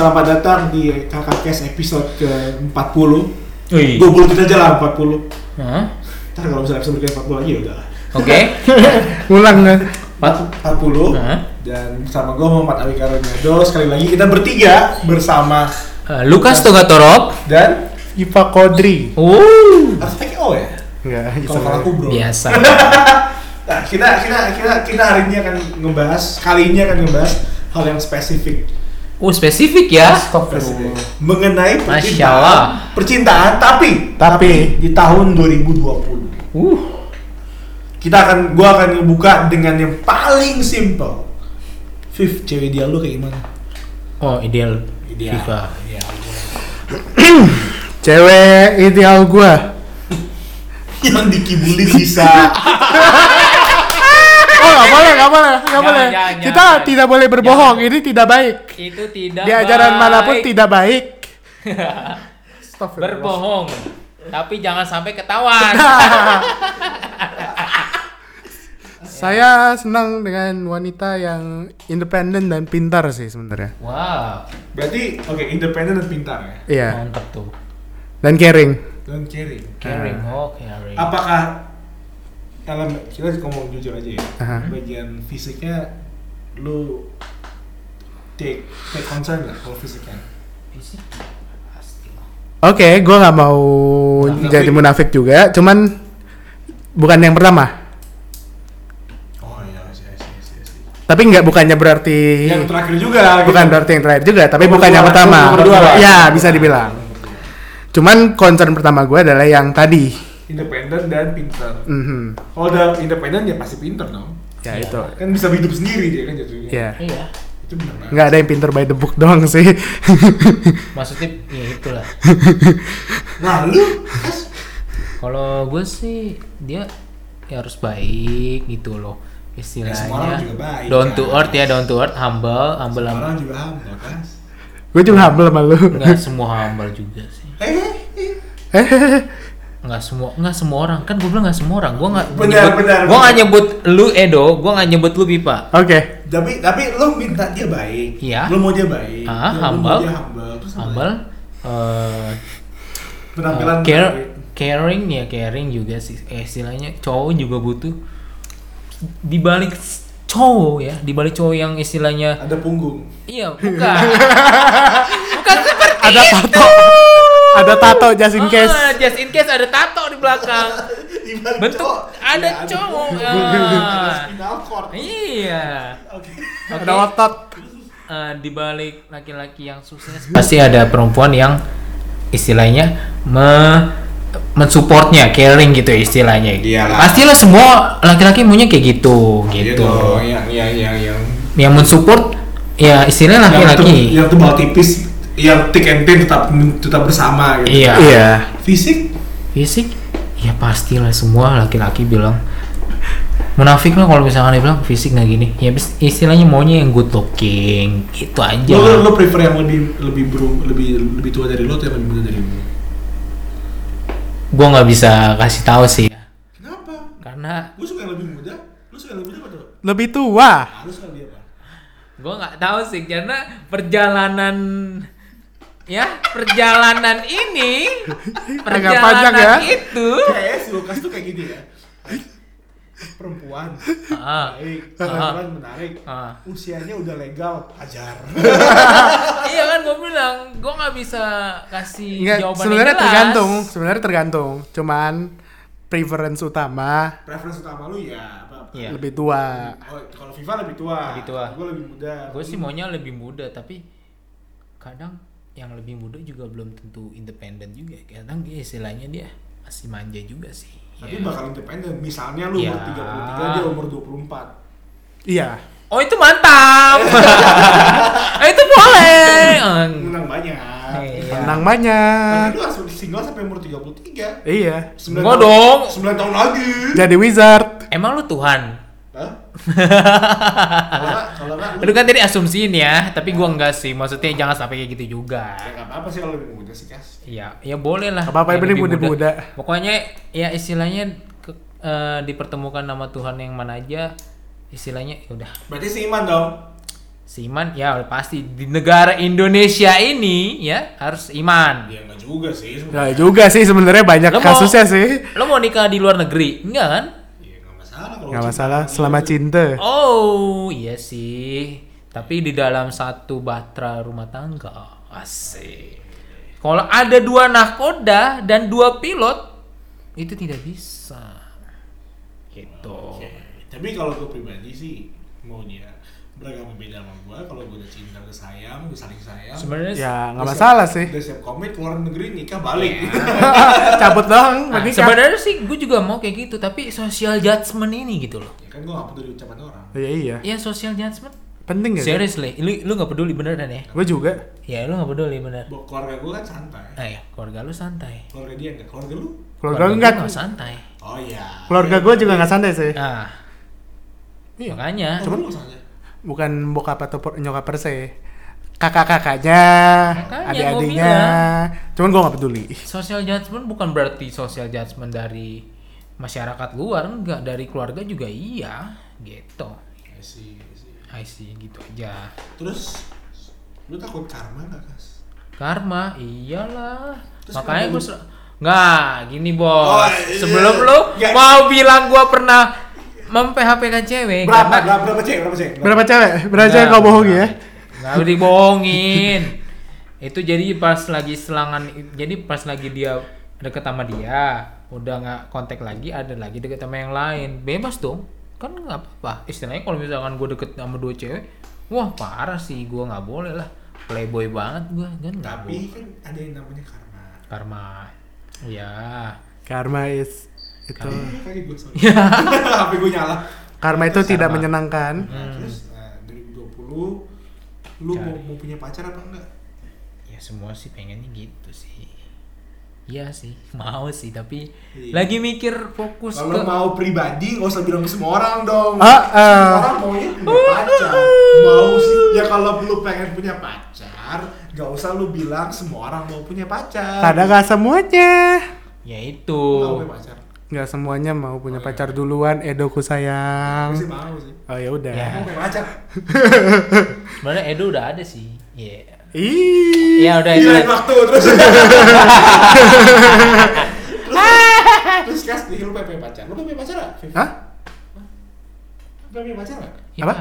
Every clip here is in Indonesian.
Selamat datang di KKKS episode ke-40 Wih. 20 kita aja lah 40 Hah? Ntar kalau misalnya episode berikutnya 40 lagi ya udah Oke. Ulang kan? 40 Hah? Dan bersama gue Muhammad Awi Karoniado Sekali lagi kita bertiga bersama Eh, Lukas Togatorop. Dan Ipa Kodri. Uh. Harus pakai O ya? Enggak, Kalau kalau aku bro Biasa. Nah, kita, kita, kita, kita hari ini akan ngebahas Kali ini akan ngebahas hal yang spesifik Uh, spesifik ya. Spesifik. Mengenai Masya percintaan Allah. Percintaan tapi Tapi. di tahun 2020 Uh. kita akan gua akan ngebuka dengan yang paling simple Viv, cewek dia lu kayak gimana? Oh, ideal. Ideal. FIFA. Ideal. Cewek ideal gua. yang dikibulin bisa. Boleh, Jangan, boleh. jangan, Kita jangan. tidak boleh berbohong. Ini tidak baik. Itu tidak Di ajaran baik. mana pun tidak baik. Berbohong. Tapi jangan sampai ketahuan. Saya senang dengan wanita yang independen dan pintar sih sebenarnya. wow. Berarti oke independen dan pintar ya. Iya. Mantap tuh. Dan caring. Dan caring. Caring, oh caring. Apakah dalam kita ngomong jujur aja ya. Aha. Bagian fisiknya lu take take concern nggak kalau fisiknya? Fisik? Lah. Oke, gua nggak mau Munafik. jadi munafik juga. Cuman bukan yang pertama. Oh iya, iya, iya, iya, iya. Tapi nggak bukannya berarti Yang terakhir juga. bukan gitu. berarti yang terakhir juga, tapi Nomor bukan dua, yang pertama. nomor dua lah. Ya, bisa dibilang. Cuman concern pertama gue adalah yang tadi. Independen dan pintar. Mhm. Kalau udah independen ya pasti pintar dong. Ya Iya. itu. Kan bisa hidup sendiri dia kan jatuhnya. Ya. Iya. Itu benar. Nggak ada yang pinter by the book doang sih. Maksudnya ya itulah. Nah, lu Kalau gue sih dia ya harus baik gitu loh Ya, semua orang istilahnya juga baik, down to kan? earth ya down to earth humble humble orang humble juga humble kan. gue juga humble sama lu. nggak semua humble juga sih Eh, Eh, nggak semua nggak semua orang kan gue bilang nggak semua orang gue nggak Benar, nyebut- benar, gue nggak nyebut lu Edo gue nggak nyebut lu Pipa Oke. tapi tapi lu minta dia baik. Iya. Lu mau dia baik. Ah, lu mau humble. dia humble. Terus humble eh, Penampilan eh, care baik. caring ya caring juga sih eh, istilahnya cowok juga butuh dibalik cowok ya dibalik cowok yang istilahnya ada punggung. iya bukan bukan seperti Ada itu. tato. Ada tato just in case. Ah, just in case ada tato di belakang Di balik Bentuk cowok, ada ya, cowok, ah. ada spinal cord. iya Oke. Oke. Ada otot. Eh, di balik laki-laki yang sukses pasti ada perempuan yang istilahnya me mensupportnya caring gitu istilahnya Iyalah. pastilah semua laki-laki maunya kayak gitu Iya gitu dong, yang yang yang yang yang mensupport ya istilahnya laki-laki yang tebal tipis, yang thick and thin tetap tetap bersama gitu. iya Iya. Fisik fisik ya pastilah semua laki-laki bilang munafik lah kalau misalkan dia bilang fisik nggak gini ya istilahnya maunya yang good looking itu aja Lo, lo prefer yang lebih lebih bro, lebih lebih tua dari lo atau yang lebih muda dari lo? gua nggak bisa kasih tahu sih Kenapa? karena Gue suka yang lebih muda. Lo suka yang lebih muda apa tuh? Lebih tua. Ah, lo suka lebih apa? gue nggak tahu sih karena perjalanan ya perjalanan ini panjang perjalanan ya. itu Kayak si Lukas tuh kayak gini ya. Perempuan ah, baik, Ah. perempuan menarik. ah. Usianya udah legal, ajar. iya kan gue bilang gue nggak bisa kasih Enggak, jawaban sebenarnya yang jelas. tergantung, sebenarnya tergantung. Cuman preference utama Preference utama lu ya apa? Iya. lebih tua. Oh, kalau Viva lebih tua. Lebih tua. Gue lebih muda. gue sih maunya lebih muda tapi kadang yang lebih muda juga belum tentu independen juga kadang dia istilahnya dia masih manja juga sih Tapi Ya. bakal independen. Misalnya lu Iya. umur 33, dia umur 24. Iya. oh itu mantap Eh, itu boleh Menang banyak. Iya. Menang banyak. Tapi lu langsung single sampai umur 33. Iya. 9 Enggak dong. 9 tahun lagi. Jadi wizard. emang lu Tuhan? kalau enggak, enggak Lu kan tadi asumsiin ya, tapi gua enggak sih. Maksudnya jangan sampai kayak gitu juga. ya enggak apa-apa sih kalau lebih muda sih, Kas. Iya, ya boleh lah. Apa-apa, yang penting lebih muda-muda. Pokoknya ya istilahnya ke- eh, dipertemukan nama Tuhan yang mana aja, istilahnya ya udah Berarti seiman dong. Seiman ya udah pasti di negara Indonesia ini ya harus iman. Ya enggak juga sih Nggak sebenarnya. juga sih sebenarnya banyak Lo mau- kasusnya sih. Lo mau nikah di luar negeri? Enggak kan? Ya masalah kalau Nggak cinta. masalah selama cinta. Oh, iya sih. Tapi di dalam satu batra rumah tangga. Asik. Kalau ada dua nahkoda dan dua pilot, itu tidak bisa. Gitu. Oke. Tapi kalau gue pribadi sih maunya beragama beda sama gue. Kalau gue udah cinta, udah sayang, udah saling sayang. Sebenarnya Ya nggak masalah siap- sih. Udah siap komit keluar negeri nikah balik. Cabut doang, Nah, sebenarnya sih gue juga mau kayak gitu, tapi social judgment ini gitu loh. ya kan gue gak peduli ucapan orang. Iya iya. Ya social judgment. Penting gak sih? Seriously, lu lu nggak peduli beneran ya? Gue juga. Ya lu nggak peduli bener. Bo- Keluarga gue kan santai. Nah ya, keluarga lu santai. Keluarga dia enggak. Keluarga lu? Keluarga gua enggak. nggak santai. Oh iya. Keluarga gue juga nggak santai sih. Nah, Iya. makanya. Cuman lu santai. Bukan bokap atau per- nyokap per se. Kakak-kakaknya, adik-adiknya. Cuman gue nggak peduli. social judgment bukan berarti social judgment dari masyarakat luar enggak dari keluarga juga iya gitu I see, I see. I see gitu aja Terus lu takut karma gak kas? karma iyalah Terus makanya gue nggak gini bos Oh, iya. sebelum lu Ya. mau bilang gue pernah mem-PHP-kan cewek Berapa? karena- Berapa, berapa cewek? Berapa cewek? Berapa cewek? Berapa cewek kau bohongi ya? nggak boleh dibohongin itu jadi pas lagi selangan jadi pas lagi dia deket sama dia udah nggak kontak lagi ada lagi deket sama yang lain bebas dong kan nggak apa-apa istilahnya kalau misalkan gue deket sama dua cewek wah parah sih gue nggak boleh lah playboy banget gue kan nggak Tapi boleh kan ada yang namanya karma. karma ya Karma is itu. Kayak gue sorry. HP gue nyala. Karma itu tidak Karma. menyenangkan. Nah, terus nah, 2020 lu mau, mau punya pacar apa enggak? ya semua sih pengennya gitu sih Iya sih, mau sih, tapi Iya. lagi mikir fokus Kalau ke mau pribadi nggak usah bilang ke semua orang dong. Ah, Semua ah. orang maunya punya pacar. Mau sih ya kalau lu pengen punya pacar, nggak usah lu bilang semua orang mau punya pacar. Kadang nggak semuanya. ya itu. nggak punya pacar. Nggak semuanya mau punya Oh, iya. pacar duluan. Edoku sayang. Gue sih mau sih. Oh ya udah. Ya. Mau punya pacar. Sebenarnya Edo udah ada sih. Iya. Ih. Ya udah itu. Iya waktu terus. terus kas nih lu pengen punya pacar. Lu pengen punya pacar nggak? Hah? Lu pengen punya pacar nggak? Apa?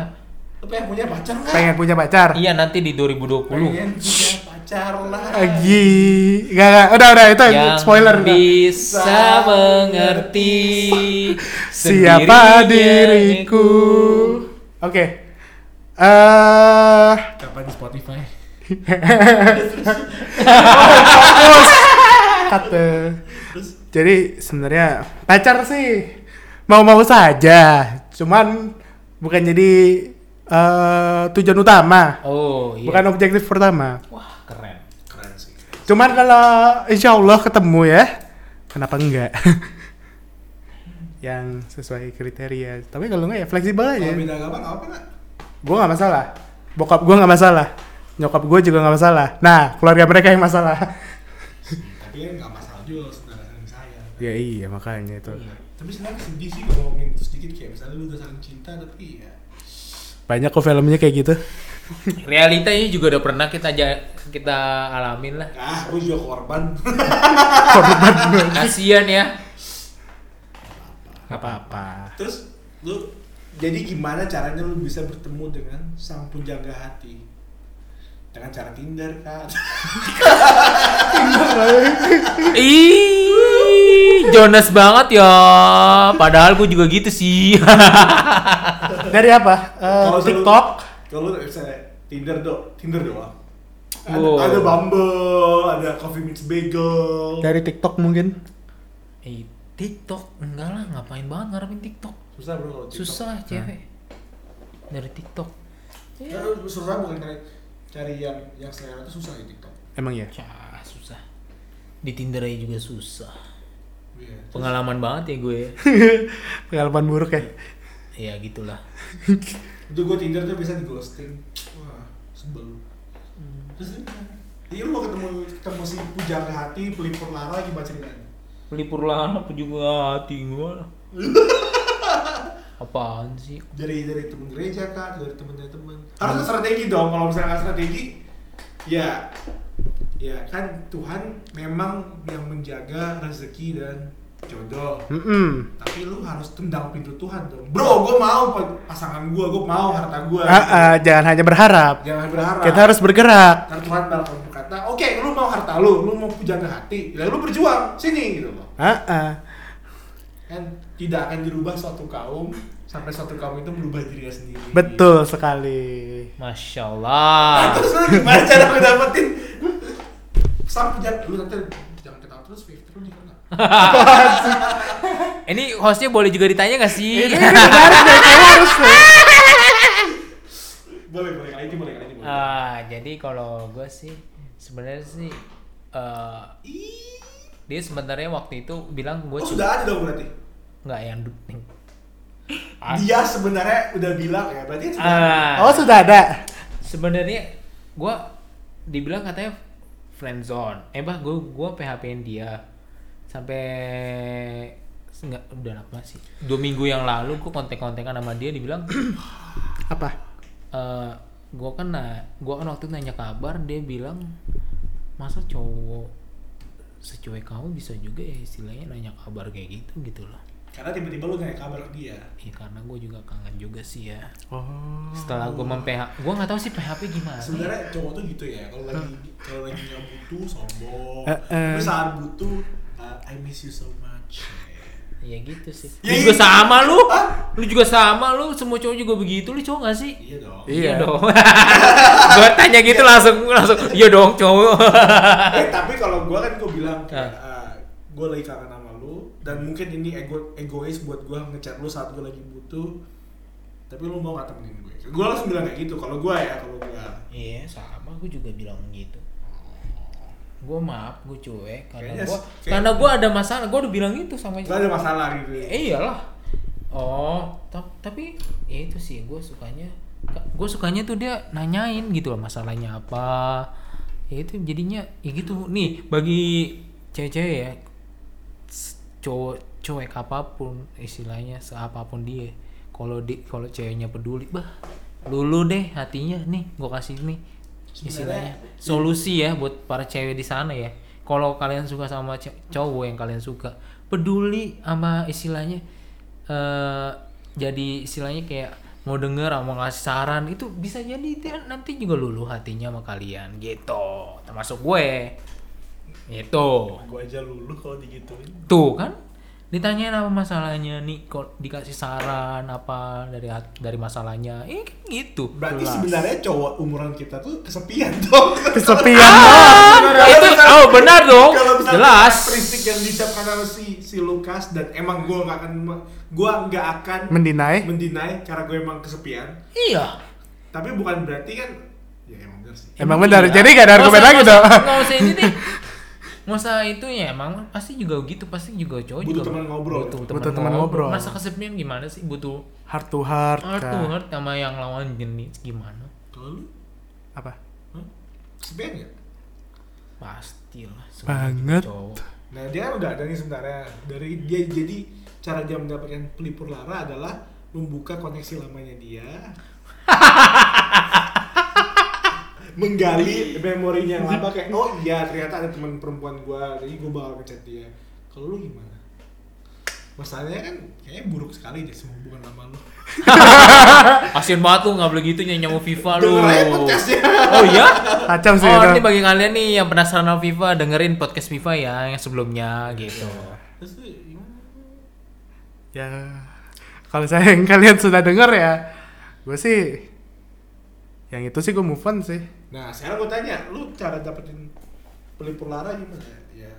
Lu pengen punya pacar nggak? Pengen punya pacar? Iya nanti di 2020. Pengen punya pacar. Lagi. Gak, gak. Udah, udah. Itu Yang spoiler. udah. bisa mengerti Siapa diriku? ku. Oke. Eh, Kapan di Spotify? kata. Terus Jadi sebenarnya pacar sih mau-mau saja, cuman bukan jadi eh, tujuan utama, Oh iya. bukan objektif pertama. Wah. Cuman kalau insya Allah ketemu ya, kenapa enggak? Yang sesuai kriteria. Tapi kalau enggak ya fleksibel aja. Kalau beda agama nggak apa nggak? Gue nggak masalah. Bokap gue nggak masalah. Nyokap gue juga nggak masalah. Nah, keluarga mereka yang masalah. Tapi kan nggak masalah juga saudara saling sayang. ya iya makanya itu. Tapi sebenarnya sedih sih kalau ngomongin itu sedikit kayak misalnya lu udah saling cinta tapi ya Banyak kok filmnya kayak gitu. Realitanya juga udah pernah kita ja- kita alamin lah. ah gue juga korban. Korban Kasian ya. Gak apa-apa. Terus lu jadi gimana caranya lu bisa bertemu dengan sang penjaga hati? Dengan cara Tinder kan? Ih, Jonas banget ya. Padahal gue juga gitu sih. Dari apa? Kalau selalu- TikTok. Kalau lu misalnya Tinder do, Tinder doang. Ada, Wow. ada Bumble, ada Coffee Meets Bagel. Dari TikTok mungkin. Eh, TikTok enggak lah, ngapain banget ngarepin TikTok? Susah bro kalau TikTok. Susah cewek. Dari TikTok. Ya, susah bukan cari cari yang yang selera itu susah di TikTok. Emang ya? Cah, susah. Di Tinder aja juga susah. Iya. Terus- Pengalaman banget ya gue. Pengalaman buruk ya. ya gitulah. itu gue Tinder tuh bisa di ghosting. Wah, sebel. Terus Iya lu mau ketemu ketemu si pujangga hati pelipur lara gimana ceritanya? Pelipur lana apa juga hati gue. apaan sih dari dari temen gereja kah dari temen dari temen harus strategi dong kalau misalnya nggak strategi ya ya kan Tuhan memang yang menjaga rezeki dan jodoh Mm-mm. tapi lu harus tendang pintu Tuhan dong bro gue mau pa- pasangan gue gue mau harta gue Ah, ah, jangan hanya berharap. jangan berharap Kita harus bergerak. Ntar Tuhan bakal berkata oke lu mau harta lu lu mau puja hati ya lu berjuang sini gitu loh Ah, ah. kan tidak akan dirubah suatu kaum sampai suatu kaum itu merubah dirinya sendiri Betul sekali. masya Nah, Allah terus lu gimana cara ngedapetin sampai jangan lu nanti jangan ketawa terus terus nih ini hostnya boleh juga ditanya gak sih? Ini deh, kayak harus deh. boleh boleh kali ini boleh kali ini boleh. Ah, jadi kalau gue sih sebenarnya sih eh Ih, dia sebenarnya waktu itu bilang gue oh sudah ada dong berarti? Nggak yang duping. dia sebenarnya udah bilang ya berarti sudah Ah, Oh, sudah ada. sebenarnya gue dibilang katanya friend zone. Eh bah, gue gue PHP-in dia sampai nggak udah lama sih. Dua minggu yang lalu gue kontek-kontekan sama dia dibilang Apa? eh gue kan na gue kan waktu itu nanya kabar dia bilang masa cowok secuek kamu bisa juga ya istilahnya nanya kabar kayak gitu gitu loh karena tiba-tiba lu nanya kabar ke dia Iya karena gue juga kangen juga sih ya Oh. setelah gue memph gue nggak tahu sih PHP gimana sebenarnya cowok tuh gitu ya kalau lagi kalau lagi nggak butuh sombong eh. tapi saat butuh uh, I miss you so much. Ya gitu sih. Ya, lu juga iya. sama lu. Hah? lu juga sama lu. Semua cowok juga begitu lu cowok gak sih? Iya dong. Iya. dong. Gue tanya gitu langsung langsung iya dong cowok. Eh tapi kalau gua kan gua bilang kayak Ah. uh, gua lagi kangen sama lu dan mungkin ini ego egois buat gua ngechat lu saat gua lagi butuh tapi lu mau gak temenin gue? Gua langsung bilang kayak gitu kalau gua ya kalau gua. Iya sama. Gue juga bilang gitu gue maaf gue cuek karena gue karena gue ada masalah gue udah bilang gitu sama gak ada masalah gitu ya. Eh, iyalah. Oh ta- tapi ya itu sih gue sukanya gue sukanya tuh dia nanyain gitu loh masalahnya apa. Ya itu jadinya ya gitu. Nih bagi cewek-cewek ya cowok cuek apa pun istilahnya seapapun dia kalau di kalau ceweknya peduli bah lulu deh hatinya. Nih gue kasih nih istilahnya. Solusi ya buat para cewek di sana ya. Kalau kalian suka sama cowok yang kalian suka peduli sama istilahnya eh jadi istilahnya kayak mau denger mau ngasih saran itu bisa jadi dia nanti juga lulu hatinya sama kalian gitu. Termasuk gue. Itu gua aja lulu kalau digituin. Tuh kan ditanyain apa masalahnya nih kok dikasih saran apa dari dari masalahnya? Eh gitu. Berarti Jelas. sebenarnya cowok umuran kita tuh kesepian dong. Kesepian Ah, itu oh benar dong. kalau jelas. karakteristik yang diucapkan sama si si Lukas dan emang gue nggak akan gue nggak akan Mendinai. mendinai karena gue emang kesepian. Iya. Tapi bukan berarti kan ya emang benar sih. Emang benar. iya. Jadi gak ada argumen lagi dong. usah- nggak usah ini deh usah itu ya emang pasti juga gitu pasti juga cowok Butuh juga teman ngobrol. butuh, Butuh teman teman ngobrol. ngobrol. masa kesepian gimana sih butuh Heart to heart. heart to Kak. heart sama yang lawan jenis gimana lu Apa? hah? kesepian ya pastilah semua Banget. cowok nah dia kan udah ada nih sebenarnya dari dia jadi cara dia mendapatkan pelipur lara adalah membuka koneksi lamanya dia menggali memorinya yang lama kayak oh iya ternyata ada teman perempuan gua jadi gua bakal ngechat dia kalau lu gimana masalahnya kan kayaknya buruk sekali deh semua hubungan lama lu Kasian banget lu nggak boleh gitu nyanyi sama FIFA lu. denger podcastnya Oh iya? Kacau sih Oh itu. ini bagi kalian nih yang penasaran sama FIFA dengerin podcast FIFA ya yang sebelumnya gitu. terus gimana? Ya. Kalau saya yang kalian sudah dengar ya, gue sih yang itu sih gue move on sih. Nah sekarang gua tanya lu cara dapetin pelipur lara gimana ya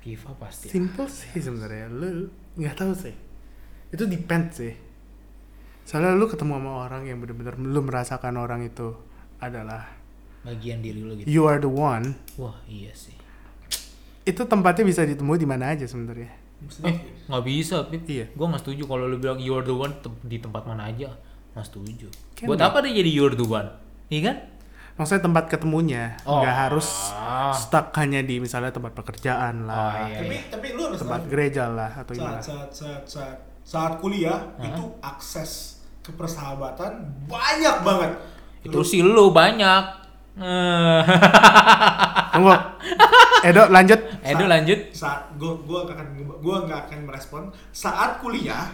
FIFA pasti. Simple sih sebenarnya. Lu nggak tahu sih. Itu depend sih. Soalnya lu ketemu sama orang yang benar-benar lu merasakan orang itu adalah Bagian diri lu gitu. you are the one. Wah iya sih. Itu tempatnya bisa ditemui di mana aja sebenarnya. Maksudnya, Eh nggak bisa Pip. Iya. Gue nggak setuju kalau lu bilang you're the one di tempat mana aja. Nggak setuju. Kan Buat apa dia jadi you're the one? Iya kan? Maksudnya tempat ketemunya Oh. nggak harus Ah. stuck hanya di misalnya tempat pekerjaan Oh, lah, iya. tapi tapi lu harus tempat tahu gereja lah atau saat gimana. saat saat saat saat kuliah Hah? itu akses ke persahabatan banyak banget. Itu Lu- sih lu banyak. Eh. Tunggu. Edo lanjut. Edo lanjut. saat gua gua akan gua nggak akan merespon saat kuliah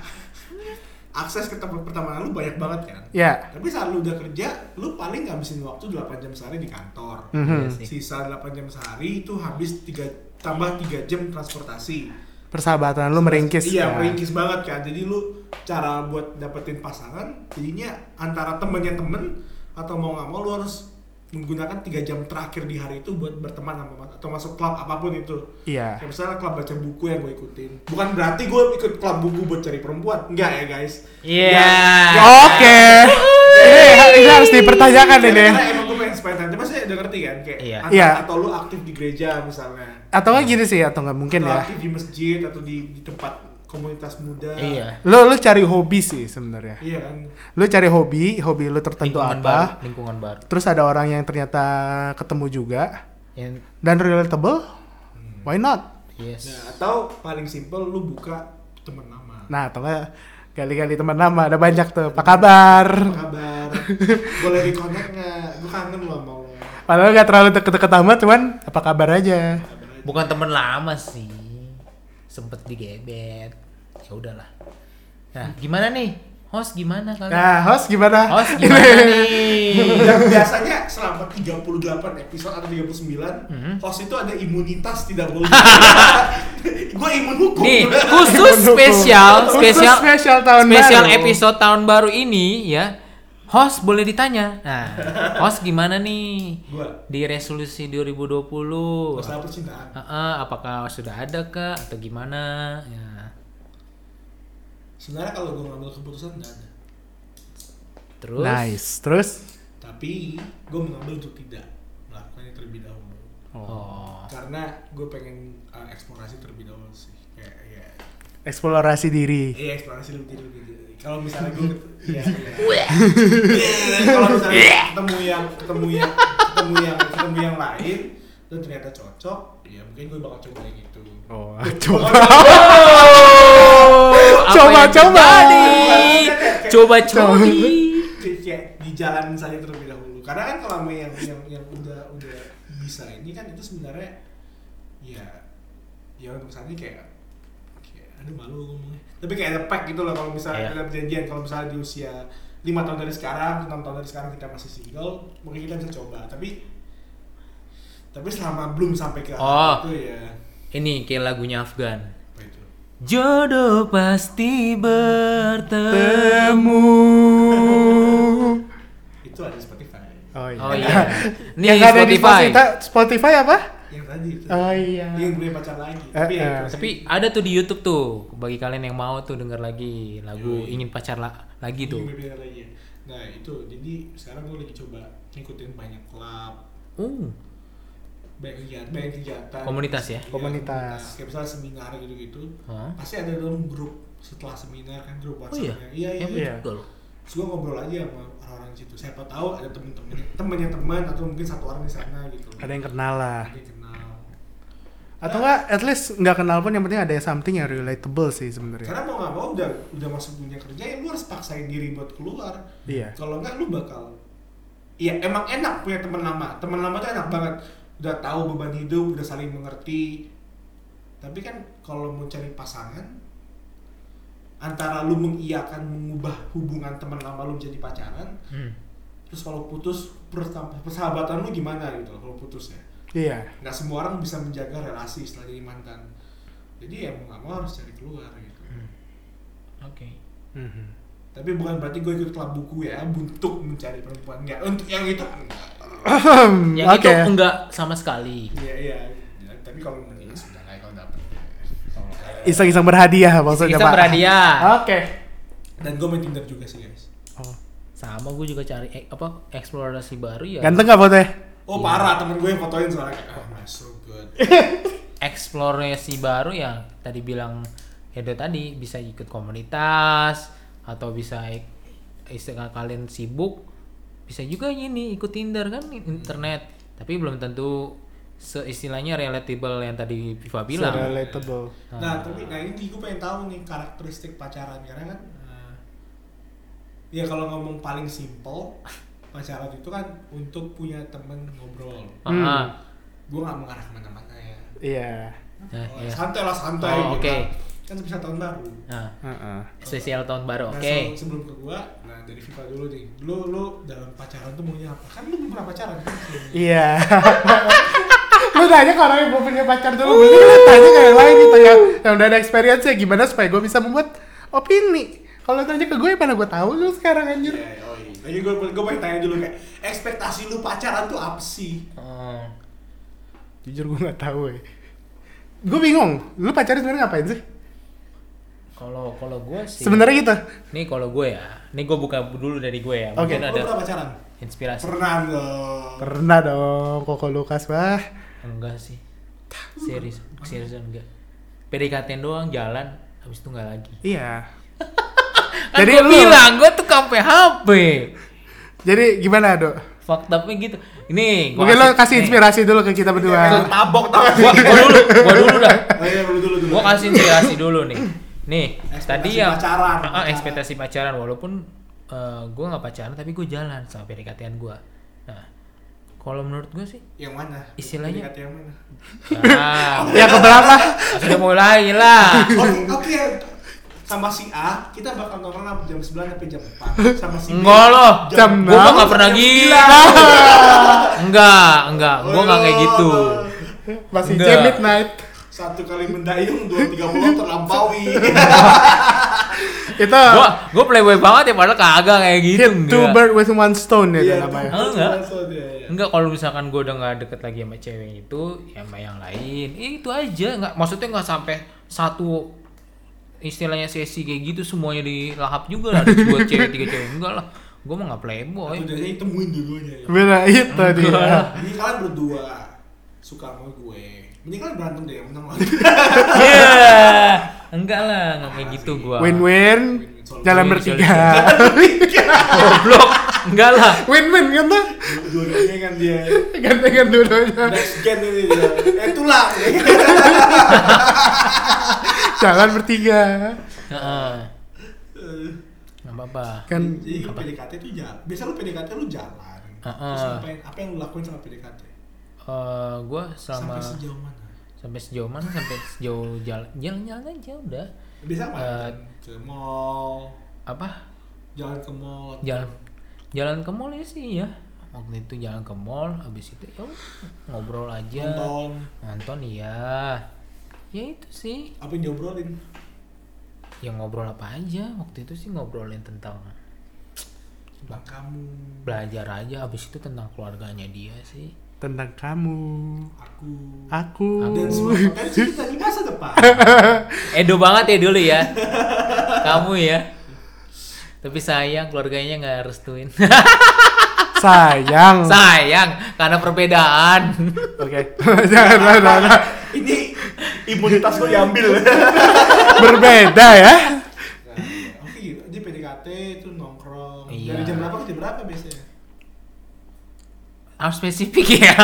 akses ke tempat pertemanan lu banyak banget kan. Ya. Tapi saat lu udah kerja, lu paling ngabisin waktu 8 jam sehari di kantor. Iya sih. Sisa 8 jam sehari itu habis 3 tambah 3 jam transportasi. Persahabatan lu meringkis. Iya, ya. meringkis banget kan. Jadi lu cara buat dapetin pasangan jadinya antara temennya temen atau mau nggak mau lu harus menggunakan tiga jam terakhir di hari itu buat berteman sama atau masuk klub apa pun itu. Iya. Kayak misalnya klub baca buku yang gue ikutin. Bukan berarti gue ikut klub buku buat cari perempuan. Enggak ya guys. Iya. Ya, Oke. Ini, ini harus dipertanyakan ya, ini. Karena emang gue pengen spend time. Saya udah ngerti kan kayak Iya. antara- Iya. atau lu aktif di gereja misalnya. Atau nggak gini sih atau nggak mungkin atau ya. aktif di masjid atau di, di tempat komunitas muda. Iya. Lu lu cari hobi sih sebenarnya. Iya kan. Lu cari hobi, hobi lu tertentu Lingkungan apa? baru, lingkungan baru. Terus ada orang yang ternyata ketemu juga Yang dan relatable. Why not? yes. Nah, atau paling simpel lu buka temen lama. Nah, atau kali-kali teman lama ada banyak tuh. Apa kabar? Apa kabar? Boleh di connect nggak? Gue kangen lo sama lo. Padahal nggak terlalu deket-deket amat, cuman apa kabar aja. Kabar aja. Bukan temen lama sih. Sempet digebet. Ya udahlah. Nah, gimana nih? Host gimana kalian? Nah, host gimana? Host gimana nih? Dan biasanya selama 38 episode atau 39, Mhm. host itu ada imunitas tidak boleh. gue imun hukum. Nih, khusus spesial, Khusus spesial spesial tahun spesial baru. episode tahun baru ini ya. Host boleh ditanya. Nah, host gimana nih Gue di resolusi 2020? masalah percintaan. Heeh, apakah sudah ada kah atau gimana? Ya. Sebenarnya kalau gue ngambil keputusan nggak ada. Terus Nice. Terus? Tapi gue mengambil untuk tidak melakukannya terlebih dahulu. Oh. Karena gue pengen uh, eksplorasi terlebih dahulu sih. Kayak ya Eksplorasi diri. Iya eksplorasi lebih lebih lebih. Kalau misalnya gue iya. Iya, Kalau misalnya ketemu yang ketemu yang ketemu yang ketemu yang lain dan ternyata cocok, ya mungkin gue bakal coba yang itu. Oh, Coba. Coba, coba. terjadi? Coba coba. Kayak di jalan saja terlebih dahulu. Karena kan kalau yang yang yang udah udah bisa ini kan itu sebenarnya ya ya untuk saat ini kayak kayak aduh malu ngomongnya. Tapi kayak ada pack gitu loh kalau misalnya Iya. ada perjanjian kalau misalnya di usia lima tahun dari sekarang, enam tahun dari sekarang kita masih single, mungkin kita bisa coba. Tapi tapi selama belum sampai ke Oh. itu ya Ini kayak lagunya Afgan. apa itu? Jodoh pasti bertemu. Temu. Itu ada Spotify. Oh iya. Oh iya. Nih yang ada di Spotify. Spotify, Spotify apa? Yang tadi itu. Oh iya. Yang punya pacar lagi. Eh, Tapi ya, eh. Tapi ada tuh di YouTube tuh bagi kalian yang mau tuh denger lagi lagu Yoi. ingin pacar la- lagi tuh. Beda lagi ya. Nah itu jadi sekarang gue lagi coba ngikutin banyak klub, Uh, banyak kegiatan, banyak kegiatan. Komunitas ya? Komunitas. Kayak misalnya seminar gitu-gitu. Hah? Pasti ada dalam grup setelah seminar kan grup Oh iya. Iya iya. Ya iya. betul. Terus gue ngobrol aja sama orang-orang di situ. Siapa tahu ada temen-temen, temennya teman atau mungkin satu orang di sana gitu. Ada yang kenal lah. Ada yang kenal. Atau enggak at least nggak kenal pun yang penting ada something yang relatable sih sebenarnya. Karena mau nggak mau udah udah masuk dunia kerja ya lu harus paksain diri buat keluar. Iya. Kalau nggak lu bakal Iya emang enak punya teman lama. Teman lama tuh enak banget. Udah tahu beban hidup, udah saling mengerti. Tapi kan kalau mau cari pasangan antara lu mengiyakan mengubah hubungan teman lama lu menjadi pacaran, Hmm. terus kalau putus persa- persahabatan lu gimana gitu kalau putus ya. Iya. Nggak semua orang bisa menjaga relasi setelah jadi mantan. Jadi ya mau nggak mau harus cari keluar gitu. Oke. Mhm. Tapi bukan berarti gue ikut klub buku ya untuk mencari perempuan. Enggak, untuk yang itu enggak. Yang Oke. itu enggak sama sekali. Iya iya. Ya, tapi kalau ya sudah lah kalau dapet. Iseng-iseng berhadiah maksudnya Kita Pak. berhadiah. Oke. Dan gue main Tinder juga sih guys. Oh. Sama gue juga cari eh, apa eksplorasi baru ya. Ganteng nggak fotonya? Oh parah temen gue yang fotoin soalnya kayak oh man, so good. Eksplorasi baru ya tadi bilang Edo tadi bisa ikut komunitas atau bisa istilah kalian sibuk bisa juga ini ikut Tinder kan internet tapi belum tentu seistilahnya relatable yang tadi Viva bilang. relatable Nah, tapi nah ini gue pengen tahu nih karakteristik pacaran karena kan eh, ya kalau ngomong paling simple pacaran itu kan untuk punya temen ngobrol. Hmm. Ah, Gue nggak mengarah ke mana-mana ya. iya Nah, Oh, iya. Santai lah santai. Oh, gitu oke. Kan Kan bisa tahun baru. Nah, Heeh. spesial tahun baru. Nah, Oke. se- sebelum ke gua, nah dari Viva dulu nih. Lu lu dalam pacaran tuh maunya apa? Kan lu belum pernah pacaran kan? iya lu tanya ke orang yang belum punya pacar dulu mending lu tanya ke yang lain gitu yang yang udah ada experience ya gimana supaya gue bisa membuat opini kalau tanya ke gue mana gue tahu lu sekarang anjir Iya, oh iya. Lagi gua gua pengen tanya dulu kayak ekspektasi lu pacaran tuh apa sih? Oh. jujur gue nggak tahu ya gue bingung lu pacaran sebenarnya ngapain sih Kalau kalau gue sih. sebenarnya gitu Nih kalau gue ya. Nih gue buka dulu dari gue ya. Oke. Mungkin Lu ada pernah pacaran? inspirasi. Pernah dong. pernah dong koko Lukas bah Enggak sih. Serius, seriusan enggak. PDKT doang jalan, habis itu enggak lagi. iya Kan Jadi gue lu- bilang gue tuh kampe HP. jadi gimana dok Fakta gitu. Ini gua mungkin lo kasih nih, inspirasi dulu ke kita berdua tabok tau Gua, gua dulu, gua dulu dah. Oh iya, dulu dulu dulu. Gua kasih inspirasi dulu nih. Nih, Ekspektasi tadi yang pacaran, Ah, pacaran. ekspektasi pacaran walaupun eh, gua nggak pacaran tapi gue jalan sama PDKT-an gua. Nah, kalau menurut gua sih Yang mana? Istilahnya- PDKT yang mana? Nah, ya keberapa sudah mulai lah. Oke, oke. Sama si A, kita bakal nongkrong sampai jam 9 sampai jam 4. Sama si B. Enggak loh. Jam Gua mah enam nggak pernah jam gila. sembilan. Enggak, enggak. Gua nggak kayak gitu. masih Enggak. jam midnight Satu kali mendayung, dua tiga puluh terlampaui. itu Gua gua playboy banget ya padahal kagak kayak gitu. hit two enggak. bird with one stone ya Iya, itu namanya Oh, enggak. Iya, iya. Enggak kalau misalkan gue udah nggak deket lagi sama cewek itu, ya sama yang lain, eh, itu aja. Nggak, maksudnya nggak sampai satu istilahnya sesi kayak gitu semuanya dilahap juga lah. Ada dua cewek, tiga cewek enggak lah. Gue mah nggak playboy. Jadi temuin dulunya ya. Bener itu dia Ini kalian berdua suka sama gue. Mending kalian berantem deh, yang menang lagi. Iya, enggak lah, nggak kayak gitu gue. win-win jalan bertiga Goblok, enggak lah. win-win kan tuh Dua-duanya kan dia. gantengan dua-duanya Next gen ini dia. Eh tulang. jalan bertiga Heeh, nggak apa-apa. kan Jadi PDKT itu jalan. Biasa lu PDKT lu jalan. Heeh. Terus ngapain? Apa yang lu lakuin sama PDKT? Eh, gue selama Sampai sejauh mana? sampai sejauh mana? Sampai sejauh jalan jalan-jalan aja udah. Biasa apa? Eh, ke mall, apa? Jalan ke mall. jalan jalan ke mall ya sih ya waktu itu jalan ke mall habis itu ya ngobrol aja. Nonton. nonton iya. Ya itu sih. Apa yang diobrolin? yang ngobrol apa aja. Waktu itu sih ngobrolin tentang Bang kamu, belajar aja. Habis itu tentang keluarganya dia sih tentang kamu aku. aku Dan semua potensi kita di masa depan. Edo banget ya dulu ya kamu ya tapi sayang keluarganya nggak restuin sayang sayang karena perbedaan oke jangan jangan, jangan. Ini imunitas lo diambil. berbeda ya Nah, Oke, di PDKT itu nongkrong. Iya. Dari jam berapa ke jam berapa biasanya? Harus spesifik ya.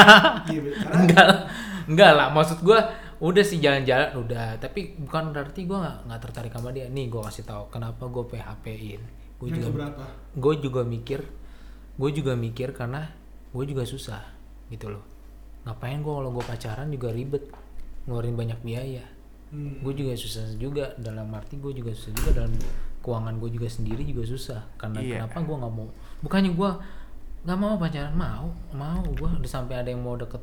Iya, enggak lah. Enggak lah. Maksud gua udah sih jalan-jalan udah. Tapi bukan berarti gua nggak nggak tertarik sama dia. Nih gua kasih tahu kenapa gua PHP in gue juga gue juga mikir gue juga mikir karena gue juga susah gitu loh. Ngapain gue kalau gue pacaran juga ribet ngeluarin banyak biaya. Hmm. gue juga susah juga dalam arti gue juga susah juga dalam keuangan gue juga sendiri juga susah. Karena Iya. kenapa gue nggak mau? Bukannya gue nggak mau pacaran. Mau mau. Gue udah sampai ada yang mau deket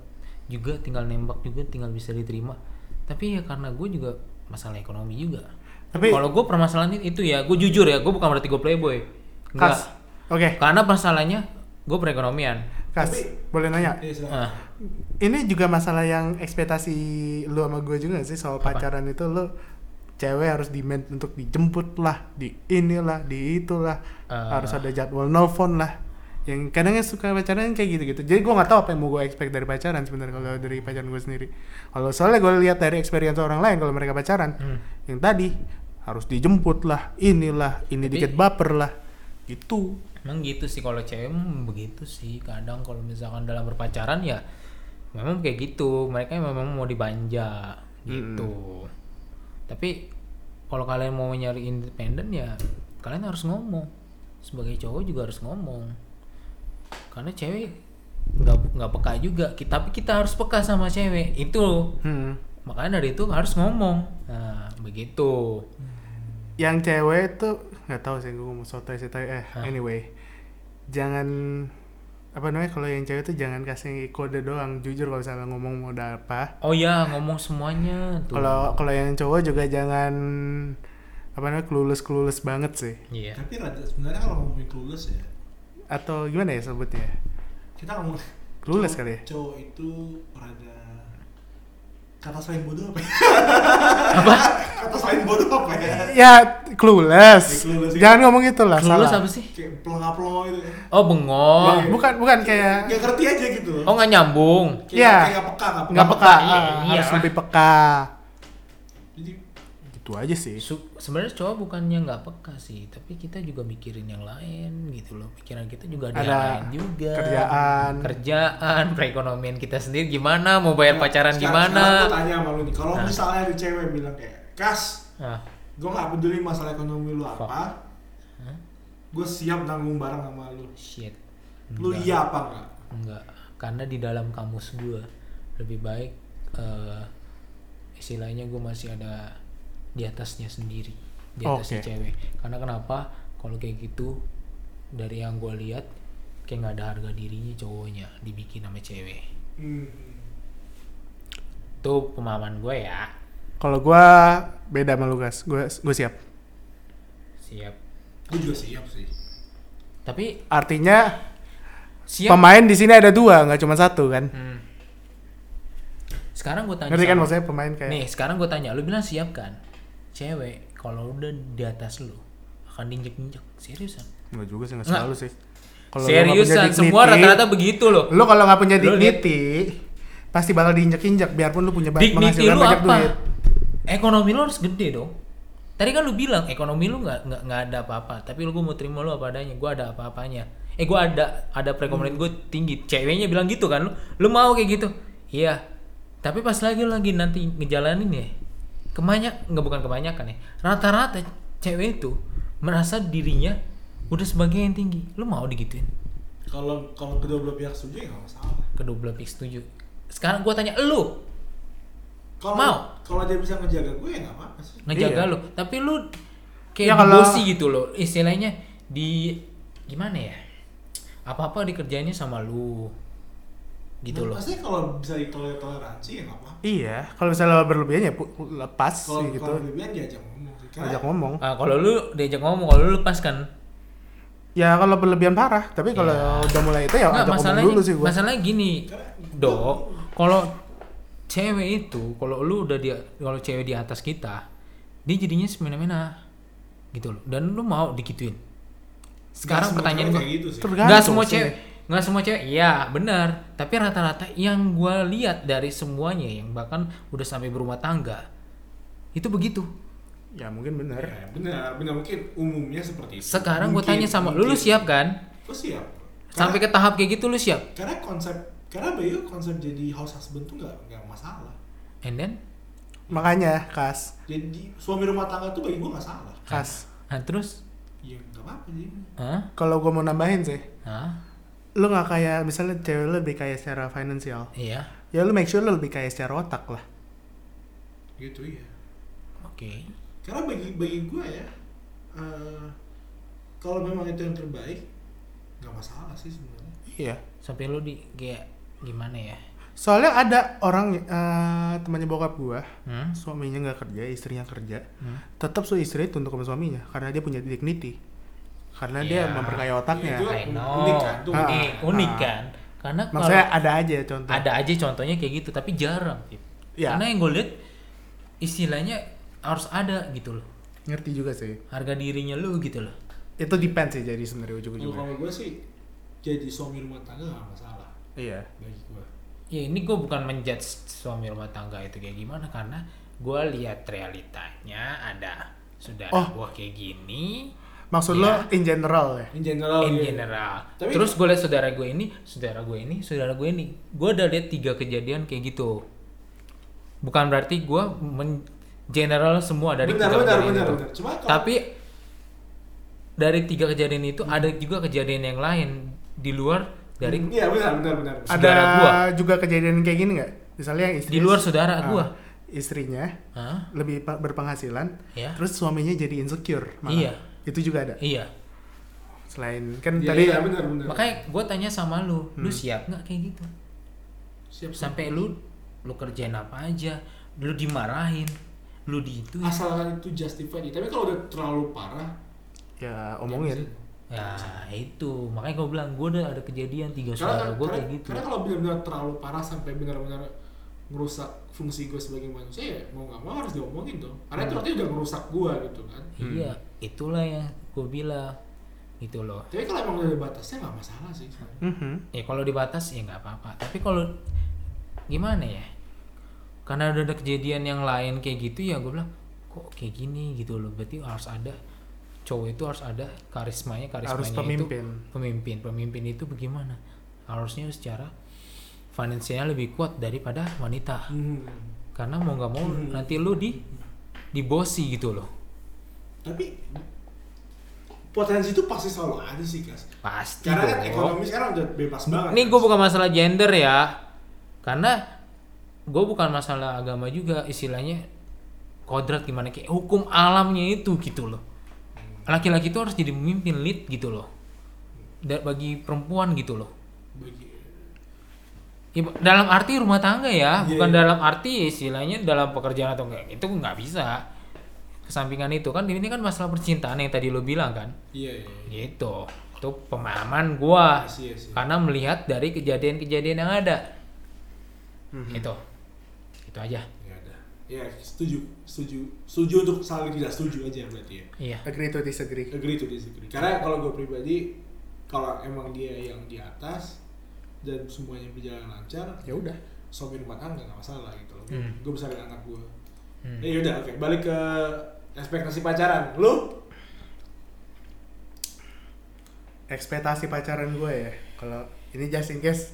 juga tinggal nembak juga tinggal bisa diterima. Tapi ya karena gue juga masalah ekonomi juga. Tapi- kalau gue permasalahan itu ya gue jujur ya gue bukan berarti gue playboy. Enggak kas. Oke. Karena masalahnya gue perekonomian. Kas Tapi- boleh nanya? Iya, silakan. ah. Ini juga masalah yang ekspektasi lu sama gue juga sih? Soal Apa? pacaran itu lu cewek harus demand untuk dijemput lah di inilah di itulah. Eh. harus ada jadwal nelfon lah yang kadangnya suka pacaran kayak gitu-gitu. Jadi gue nggak tahu apa yang mau gue expect dari pacaran sebenarnya kalau dari pacaran gue sendiri. Kalau soalnya gue lihat dari experience orang lain kalau mereka pacaran Hmm. yang tadi harus dijemput lah inilah ini Tapi- dikit baper lah. Gitu. Emang gitu sih kalau cewek begitu sih. Kadang kalau misalkan dalam berpacaran ya memang kayak gitu. Mereka memang mau dibanja gitu. Tapi kalau kalian mau nyari independen ya kalian harus ngomong. Sebagai cowok juga harus ngomong karena cewek nggak nggak peka juga. Ki- tapi kita harus peka sama cewek. Itu Hmm. makanya dari itu harus ngomong. Nah begitu. Yang cewek tuh nggak tahu sih gue mau sotoy eh Hah? anyway. Jangan apa namanya kalau yang cewek tuh jangan kasih kode doang. Jujur kalau misalnya ngomong mau ada apa. Oh ya ngomong semuanya. Tuh. Kalau kalau yang cowok juga jangan apa namanya clueless clueless banget sih. Iya. Tapi rada sebenarnya kalau ngomongin clueless ya, atau gimana ya sebutnya? Kita ngomong clueless kali ya? Cowok itu rada kata selain bodoh apa ya? apa? Kata selain bodoh apa ya? ya clueless, Ya, clueless, jangan ngomong itu lah Clueless salah. apa sih? Kayak pelongo-pelongo itu ya. oh bengong. Ya, bukan bukan kayak Ya ngerti aja gitu oh nggak nyambung. Kayak Iya. kayak nggak peka, nggak peka. nggak peka, peka, iya, harus lebih peka gitu aja sih sebenarnya cowok bukannya nggak peka sih tapi kita juga mikirin yang lain gitu loh pikiran kita juga ada, yang Ada lain juga kerjaan. kerjaan perekonomian kita sendiri gimana mau bayar Nah, pacaran sekarang- gimana Sekarang gue tanya sama lu nih, kalau Nah. misalnya ada cewek bilang kayak, Kas, ah gue gak peduli masalah ekonomi lu Fuck. apa, Hah? gue siap nanggung bareng sama lu. shit Lu Enggak. iya apa enggak? enggak karena di dalam kamus gue lebih baik eh, istilahnya gue masih ada di atasnya sendiri di atasnya Oke. cewek. Karena kenapa? Kalau kayak gitu dari yang gue lihat kayak nggak ada harga dirinya cowoknya dibikin sama cewek. Hmm. itu pemahaman gue ya. Kalau gua beda sama Lukas. Gua gue siap. Siap. Gue juga siap sih. tapi artinya siap. pemain di sini ada dua nggak cuma satu kan? Hmm. sekarang gue tanya ngerti kan maksudnya pemain kayak nih sekarang gue tanya lu bilang siap kan cewek kalau udah di atas lu akan diinjek-injek. Seriusan? Nggak juga sih nggak selalu sih. Kalau punya seriusan semua rata-rata begitu loh. lu kalau nggak punya dignity pasti bakal diinjek-injek biarpun lu punya dignity lu banyak apa? duit. Ekonomi lu harus gede dong. Tadi kan lu bilang ekonomi lu nggak nggak nggak ada apa-apa. Tapi lu gue mau terima lu apa adanya gue ada apa-apanya. Eh gue ada ada perekonomian gue tinggi. Ceweknya bilang gitu kan lu lu mau kayak gitu? Iya. Tapi pas lagi lagi nanti ngejalanin ya kebanyak nggak bukan kebanyakan ya rata-rata cewek itu merasa dirinya udah sebagai yang tinggi lu mau digituin Kalau kalau kedua belah pihak setuju ya nggak masalah. kedua belah pihak setuju sekarang gue tanya lu Kalau Mau. kalau dia bisa ngejaga gue ya nggak apa-apa sih. ngejaga Iya. lu tapi lu kayak Ya, kalau- dibosi gitu loh istilahnya di gimana ya apa apa dikerjainnya sama lu gitu loh Maksudnya kalau bisa ditoler toleransi ya nggak apa-apa. iya kalau misalnya berlebihan ya lepas Kalau gitu kalau berlebihan diajak ngomong. sih. Karena ajak ngomong ah kalau lu diajak ngomong kalau lu lepas kan ya kalau berlebihan parah tapi kalau Ya. udah mulai itu ya Nggak, ajak ngomong masalahnya dulu sih gua masalahnya gini dok kalau cewek itu kalau lu udah dia kalau cewek di atas kita dia jadinya semena-mena gitu loh dan lu mau dikituin sekarang pertanyaan kayak gitu sih. Tergantung nggak semua sih. cewek nggak semua cewek iya benar tapi rata-rata yang gue lihat dari semuanya yang bahkan udah sampai berumah tangga itu begitu ya mungkin bener Ya, benar, benar mungkin umumnya seperti itu. sekarang gue Mungkin, tanya sama lu lu mungkin. siap kan Gue siap. sampai ke tahap kayak gitu lu siap karena konsep karena Bayu konsep jadi house husband tuh nggak nggak masalah. and then makanya kas Jadi suami rumah tangga tuh bagi gue nggak salah. kas nah terus Ya nggak apa-apa sih. Hah? kalau gua mau nambahin sih Hah? Lu nggak kayak misalnya cewek lu lebih kaya secara finansial iya ya lu make sure lu lebih kaya secara otak lah Gitu ya. oke Karena bagi bagi gue ya, eh, kalau memang itu yang terbaik, nggak masalah sih sebenarnya. iya sampai lu di kayak gimana ya soalnya ada orang eh, temannya bokap gua hmm? suaminya nggak kerja istrinya kerja Hmm? tetap tuh istri tunduk sama suaminya karena dia punya dignity karena dia Iya. memperkaya otaknya. Itu unik kan, Ah, unik, unik ah. kan? Karena kalau maksudnya ada aja contoh. Ada aja contohnya kayak gitu tapi jarang Tip. Ya. karena yang gue lihat istilahnya harus ada gitu loh. Ngerti juga sih. Harga dirinya lu gitu loh. Itu depend sih jadi sebenarnya Kalau ujung-ujungnya. Kalau gue sih jadi suami rumah tangga nggak masalah. Iya. Bagi gue. ya ini gue bukan menjudge suami rumah tangga itu kayak gimana karena gue lihat realitanya ada sudah Oh. gua kayak gini Maksud Iya. lo in general ya? In general. in iya. general. Tapi- Terus gue liat saudara gue ini, saudara gue ini, saudara gue ini. Gue udah liat tiga kejadian kayak gitu. Bukan berarti gue men general semua dari Benar, tiga benar, kejadian benar, itu. benar. Cuma kalau- Tapi dari tiga kejadian itu ada juga kejadian yang lain di luar dari Iya benar, benar, benar. Ada Saudara gua. juga kejadian kayak gini nggak? Misalnya yang istri Di luar saudara Ah, gua. Istrinya Hah? lebih berpenghasilan, Ya. terus suaminya jadi insecure. malah. Iya. Itu juga ada. Iya. Selain kan Iya, tadi iya, benar, benar. Makanya gue tanya sama lu, lu Hmm. siap nggak kayak gitu? siap Sampai lu lu kerjain apa aja, lu dimarahin, lu di itu. asalkan itu justified. Tapi kalau udah terlalu parah, ya omongin. Ya itu, makanya gue bilang gue udah ada kejadian tiga karena, saudara gue karena, kayak gitu. karena kalau benar-benar terlalu parah sampai benar-benar merusak fungsi gue sebagai manusia ya mau nggak mau harus diomongin dong karena itu artinya udah merusak gue gitu kan Iya, itulah yang gue bilang gitu loh. tapi kalau emang udah batasnya nggak masalah sih Mhm. Ya kalau di batas ya nggak apa-apa. Tapi kalau gimana ya? Karena udah ada kejadian yang lain kayak gitu ya gue bilang kok kayak gini gitu loh. Berarti harus ada cowok itu harus ada karismanya karismanya Harus itu pemimpin. pemimpin pemimpin itu bagaimana harusnya secara finansialnya lebih kuat daripada wanita Hmm. karena mau nggak mau Hmm. nanti lu di dibosi gitu loh tapi potensi itu pasti selalu ada sih guys pasti karena kan ekonomi sekarang udah bebas banget Ini Kas. gue bukan masalah gender ya, karena gue bukan masalah agama juga, istilahnya kodrat gimana kayak hukum alamnya itu gitu loh. Laki-laki itu harus jadi pemimpin lead gitu loh, Da- bagi perempuan gitu loh. Bagi- Ya, dalam arti rumah tangga ya, Iya, bukan iya. dalam arti istilahnya dalam pekerjaan atau enggak itu nggak bisa. Kesampingan itu kan ini kan masalah percintaan yang tadi lo bilang kan, iya iya iya. gitu. Itu pemahaman gua Iya sih, iya sih. karena melihat dari kejadian-kejadian yang ada Mhm. itu itu aja ya ada ya setuju setuju setuju untuk saling tidak setuju aja berarti ya iya Agree to disagree. agree to disagree karena kalau gue pribadi kalau emang dia yang di atas dan semuanya berjalan lancar Ya udah. suami rumah tangga nggak masalah gitu loh Hmm. gue besarin anak gue Hmm. ya udah oke balik ke ekspektasi pacaran lu Ekspektasi pacaran gue ya. Kalau ini just in case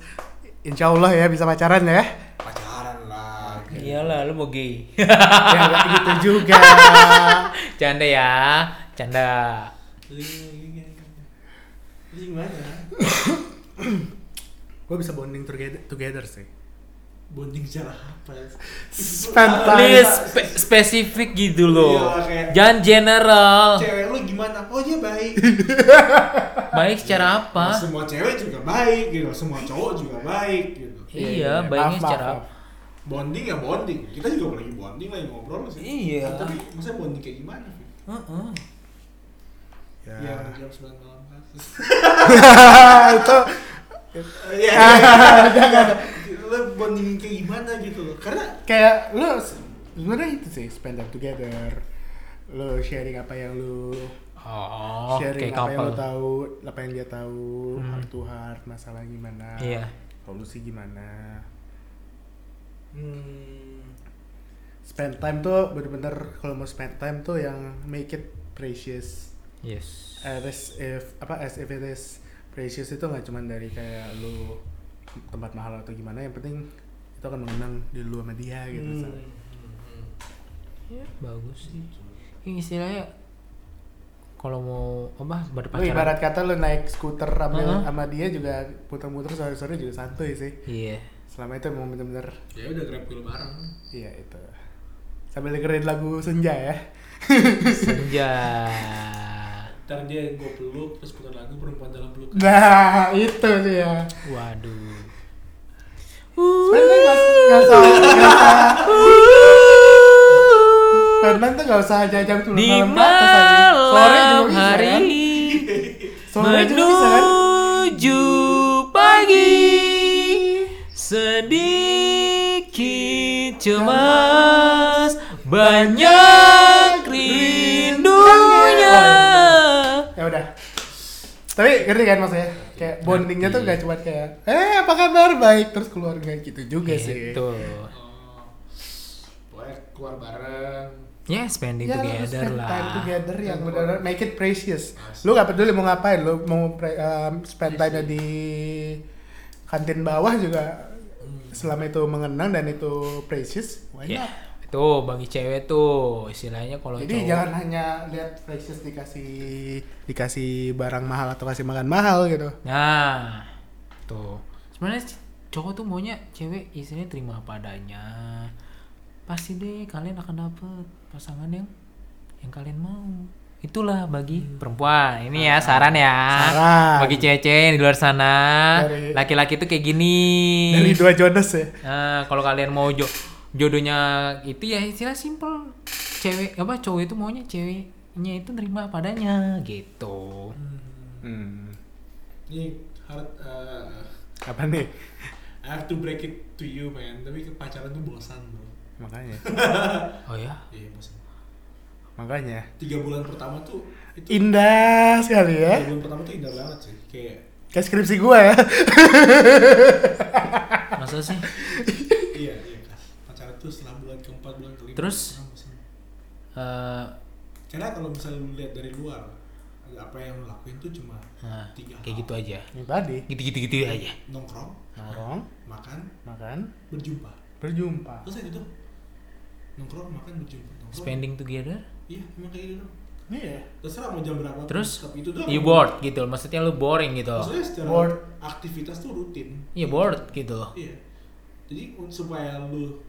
Insya Allah ya bisa pacaran ya. pacaran lah iyalah lu mau gay ya nggak gitu juga. canda ya canda gimana gue bisa bonding together, together sih. Bonding secara apa time. please spe- spesifik gitu loh. Iya, kayak- jangan general. cewek lu gimana? Oh dia baik. Baik secara apa? Semua cewek juga baik gitu. Semua cowok juga baik gitu. Iya Maaf, baiknya maaf, secara maaf. apa? Bonding ya bonding. Kita juga lagi bonding lagi ngobrol sih. Iya. tapi maksudnya bonding kayak gimana? Heeh. Ya. ya jam 9 malam kan itu Iya, jangan. Lo bonding kayak gimana gitu loh. Karena kayak lu sebenarnya itu sih spend time together. Lu sharing apa yang lu oh sharing kayak apa yang lu couple tahu, apa yang dia tahu, Hmm. heart to heart, masalah gimana, Iya. solusi gimana. hmm, Spend time tuh bener-bener kalau mau spend time tuh yang make it precious. yes As if apa as if it is precious itu nggak cuma dari kayak lu tempat mahal atau gimana, yang penting itu akan mengenang di lu sama dia gitu. hmm, hmm, ya bagus sih ini istilahnya kalau mau apa berpacaran ibarat kata lu naik skuter sama, Heeh. sama dia juga putar-putar sore-sore juga santuy sih. iya Selama itu emang bener-bener Ya udah grab wheel bareng. iya itu. Sambil dengerin lagu Senja ya. senja Ntar dia gue peluk terus putar lagu perempuan dalam pelukan. Nah, itu dia. waduh Sebenarnya nggak nggak usah nggak usah Batman tuh nggak usah jam tuh di malam. Sore juga malam bisa hari kan? Sore juga bisa kan? menuju pagi sedikit cemas banyak rindunya Ya udah. Tapi ngerti kan maksudnya? Kayak bondingnya tuh gak cuma kayak Eh apa kabar? Baik Terus keluarga gitu juga sih itu Oh, pokoknya keluar bareng. Ya spending Ya, together spend lah. time together yang Spend benar make it precious. Lu gak peduli mau ngapain, lu mau pre- um, spend time di kantin bawah juga selama itu mengenang dan itu precious, why Ya, not? Itu bagi cewek tuh istilahnya kalau Jadi cowok- jangan hanya lihat precious dikasih dikasih barang mahal atau kasih makan mahal gitu. Nah, tuh. Sebenarnya cowok tuh maunya cewek istilahnya terima apa adanya. Pasti deh kalian akan dapet pasangan yang yang kalian mau. Itulah bagi perempuan. Ini ya saran ya. Saran. Bagi cewek-cewek di luar sana, laki-laki tuh kayak gini. Dari dua Jonas ya. Nah, kalau kalian mau jo jodohnya itu ya istilah simple. Cewek apa cowok itu maunya ceweknya itu nerima apa adanya gitu. Hmm. Ini hard, uh, Apa nih? I have to break it to you man, tapi pacaran tuh bosan bro. Makanya. Oh ya. Iya bosan. Makanya. Tiga bulan pertama tuh itu Indah sekali ya. tiga bulan pertama tuh indah banget sih. Kayak Kayak skripsi gua ya. Masa sih? iya iya kan. Pacaran tuh setelah bulan keempat bulan kelima. Terus? Eh, Karena kalau misalnya lu lihat dari luar, apa yang lu lakuin tuh cuma nah, tiga kayak hal. gitu aja. Ini tadi. Gitu-gitu gitu aja. Nongkrong, Nongkrong, makan, makan, berjumpa. berjumpa. Terus itu nongkrong, makan, berjumpa. Nongkrong. Spending together. Iya, emang kayak gitu. Iya. Terserah mau jam berapa. Terus tapi itu doang. you bored gitu. Maksudnya lu boring gitu. Maksudnya secara Bored. aktivitas tuh rutin. Iya bored gitu. Iya. Jadi supaya lu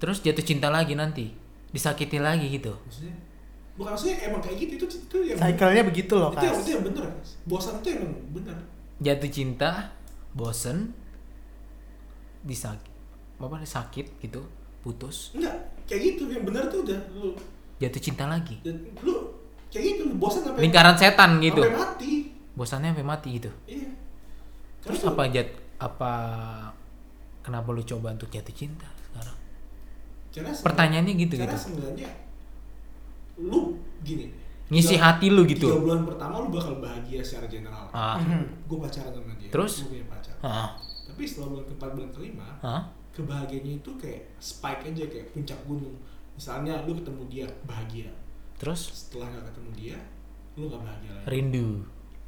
Terus jatuh cinta lagi nanti. Disakiti lagi gitu. maksudnya bukan maksudnya emang kayak gitu itu itu yang Cycle-nya begitu loh, itu yang, itu yang bener. Bosan itu emang bener. Jatuh cinta, bosen, disakit, apa sakit gitu, putus, Enggak, kayak gitu yang bener tuh udah lu jatuh cinta lagi. dan lu kayak gitu lu bosan sampai Lingkaran setan gitu. sampai mati. Bosannya sampai mati gitu. Iya. Terus Karena apa jat apa kenapa lu coba untuk jatuh cinta? Karena Pertanyaannya gitu karena gitu. sebenarnya lu gini. Ngisi tiga- hati lu gitu. Tiga bulan pertama lu bakal bahagia secara general. Ah. Gue pacaran sama dia. Terus? Gue punya pacar. Ah. Tapi setelah bulan keempat bulan kelima, Ah. kebahagiaannya itu kayak spike aja kayak puncak gunung. Misalnya lu ketemu dia bahagia. Terus Setelah nggak ketemu dia, lu nggak bahagia lagi. rindu.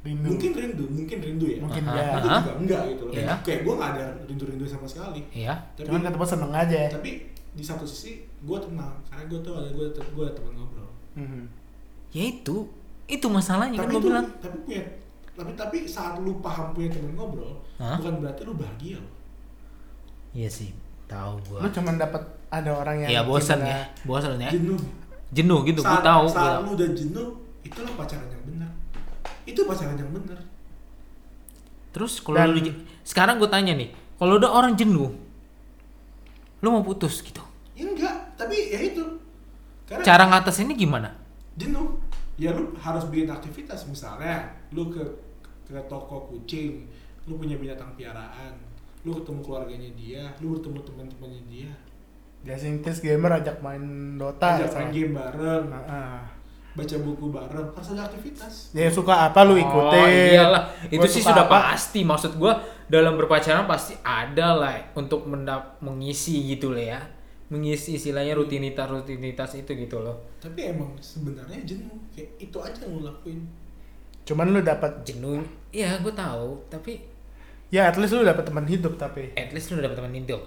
Rindu. Mungkin rindu, mungkin rindu ya. Mungkin Ah, ya. Itu juga enggak gitu loh. Iya. Kayak, kayak gue nggak ada rindu-rindu sama sekali. Iya. Tapi Cuman ketemu seneng aja. tapi di satu sisi gue tenang karena gue tuh ada gue gue ada teman ngobrol. Mhm. Ya itu. Itu masalahnya kan tapi gua itu bilang. tapi punya tapi tapi saat lu paham punya teman ngobrol Hah? bukan berarti lu bahagia loh. Iya sih. Tahu gua. Lu cuman dapat ada orang yang Iya bosan ya. Bosan ya. Jenuh. Jenuh gitu. Gua saat, tahu. saat gua. lu udah jenuh itulah pacaran yang benar. Itu pacaran yang benar. Terus kalau lu sekarang gue tanya nih, kalau udah orang jenuh, lu mau putus gitu. Ya enggak, tapi ya itu. Karena Cara ngatasinnya gimana? jenuh ya lu harus bikin aktivitas misalnya lu ke ke toko kucing lu punya binatang piaraan lu ketemu keluarganya dia lu bertemu teman-temannya dia Jasing Tis gamer ajak main Dota. ajak main game bareng Heeh. baca buku bareng harus ada aktivitas Dia suka apa lu ikutin. Oh, iyalah, itu Gua sih sudah apa. pasti. Maksud gua dalam berpacaran pasti ada lah untuk mendap mengisi gitu lah ya. Mengisi istilahnya rutinitas-rutinitas itu gitu loh. tapi emang sebenarnya jenuh kayak itu aja yang lu lakuin Cuman lu dapat Jenuh, iya gue tahu. Tapi ya at least lu dapat teman hidup tapi. at least lu dapet teman hidup.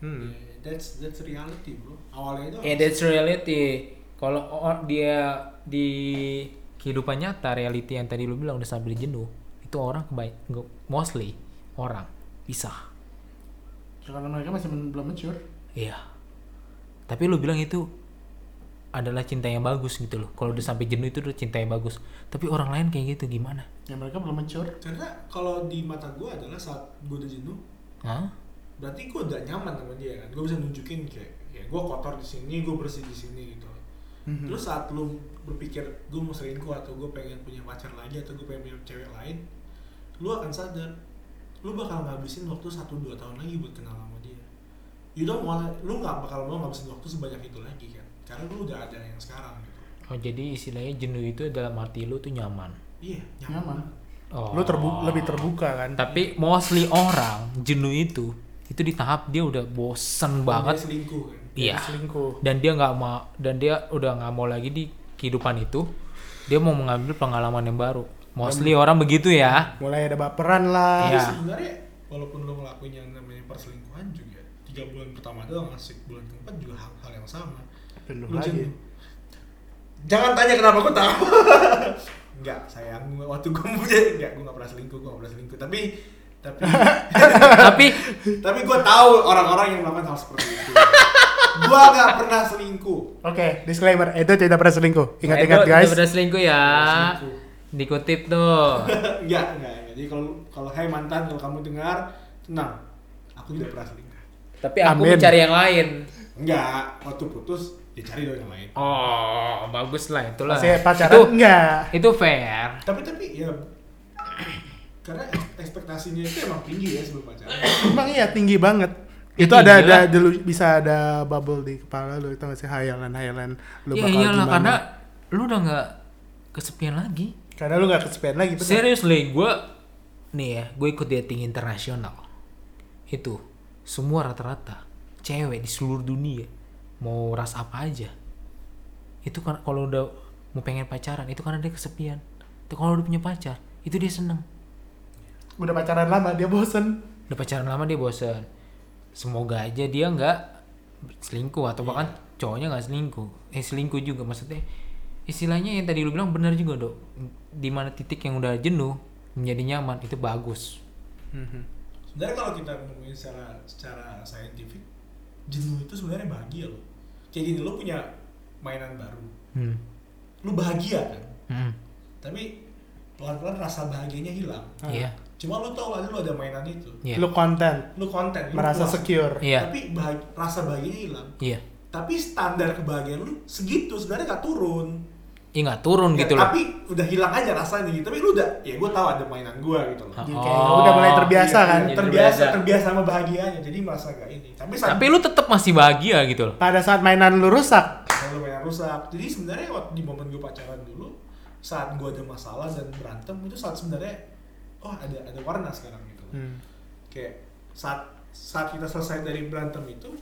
Hmm. That's that's reality bro awalnya itu Yeah, that's reality. Kalau dia di kehidupan nyata reality yang tadi lu bilang udah sampai jenuh, itu orang kebaik mostly orang pisah. Karena mereka masih men- belum mature. Iya. Tapi lu bilang itu adalah cinta yang bagus gitu loh. Kalau udah sampai jenuh itu udah cinta yang bagus. Tapi orang lain kayak gitu gimana? Ya mereka belum mature. karena kalau di mata gue adalah saat gue udah jenuh Hah? berarti gue udah nyaman sama dia kan gue bisa nunjukin kayak ya gue kotor di sini gue bersih di sini gitu Mhm. Terus saat lu berpikir gue mau selingkuh atau gue pengen punya pacar lagi atau gue pengen punya cewek lain, lu akan sadar lu bakal ngabisin waktu 1-2 tahun lagi buat kenal sama dia. You don't wanna, lu nggak bakal mau ngabisin waktu sebanyak itu lagi kan, karena lu udah ada yang sekarang gitu. Oh jadi istilahnya jenuh itu dalam arti lu tuh nyaman. Iya, Nyaman. Oh. Lu terbu lebih terbuka kan. Tapi mostly orang jenuh itu itu di tahap dia udah bosen Dia banget selingkuh kan. iya selingkuh dan dia nggak mau dan dia udah nggak mau lagi di kehidupan itu dia mau mengambil pengalaman yang baru mostly orang begitu ya mulai ada baperan lah Iya. Tapi sebenarnya walaupun lo ngelakuin yang namanya perselingkuhan juga tiga bulan pertama doang asik bulan keempat juga hal, hal yang sama. Lu lagi. Jangan tanya kenapa gue tahu. Enggak, sayang waktu gue punya enggak gue gak pernah selingkuh, gue gak pernah selingkuh. Tapi tapi tapi tapi gue tahu orang-orang yang melakukan hal seperti itu. gue gak pernah selingkuh. oke disclaimer Edo tidak pernah selingkuh ingat-ingat guys udah selingkuh ya Selingkuh. Dikutip tuh enggak, enggak, enggak. Jadi kalau kalau hai mantan kalau kamu dengar, tenang. Aku tidak pernah selingkuh. tapi aku Amin. mencari yang lain Enggak, waktu putus ya cari dong yang lain. oh bagus lah itulah masih pacaran itu enggak itu fair Tapi tapi ya karena eks- ekspektasinya itu emang tinggi ya sebelum pacaran. emang iya tinggi banget Ya, itu ada ada dulu bisa ada bubble di kepala lu itu masih hayalan hayalan lu ya bakal iyalah gimana karena lu udah nggak kesepian lagi karena lu nggak kesepian lagi bener. Seriously, gue nih ya, gue ikut dating internasional. Itu semua rata-rata cewek di seluruh dunia mau ras apa aja. Itu kan kalau udah mau pengen pacaran itu karena dia kesepian. Itu kalau udah punya pacar, itu dia seneng. udah pacaran lama dia bosen Udah pacaran lama dia bosen. Semoga aja dia nggak selingkuh atau bahkan cowoknya nggak selingkuh. Eh selingkuh juga maksudnya. Istilahnya yang tadi lu bilang benar juga dok. Di mana titik yang udah jenuh menjadi nyaman itu bagus. Sebenarnya kalau kita ngomongin secara secara saintifik, jenuh itu sebenarnya bahagia loh. Kayak gini lo punya mainan baru, Hmm. lu bahagia kan? Hmm. Tapi pelan-pelan rasa bahagianya hilang. Iya. Cuma lu tahu aja lu ada mainan itu. Iya. lu konten Lu konten, lu merasa puas. secure Iya. Tapi bahag- rasa bahagianya hilang. Iya. Tapi standar kebahagiaan lu segitu sebenarnya gak turun. Iya nggak turun Ya, gitu loh. Tapi udah hilang aja rasanya gitu. Tapi lu udah, ya gue tahu ada mainan gue gitu loh. Jadi Oh. kayak udah mulai terbiasa Iya, kan iya, terbiasa, terbiasa. terbiasa sama bahagianya. Jadi merasa gak ini. Tapi saat Tapi lu tetap masih bahagia gitu loh. pada saat mainan lu rusak kalau mainan rusak. Jadi sebenarnya waktu di momen gue pacaran dulu, saat gue ada masalah dan berantem itu saat sebenarnya oh ada ada warna sekarang gitu. Hmm. Kayak saat saat kita selesai dari berantem itu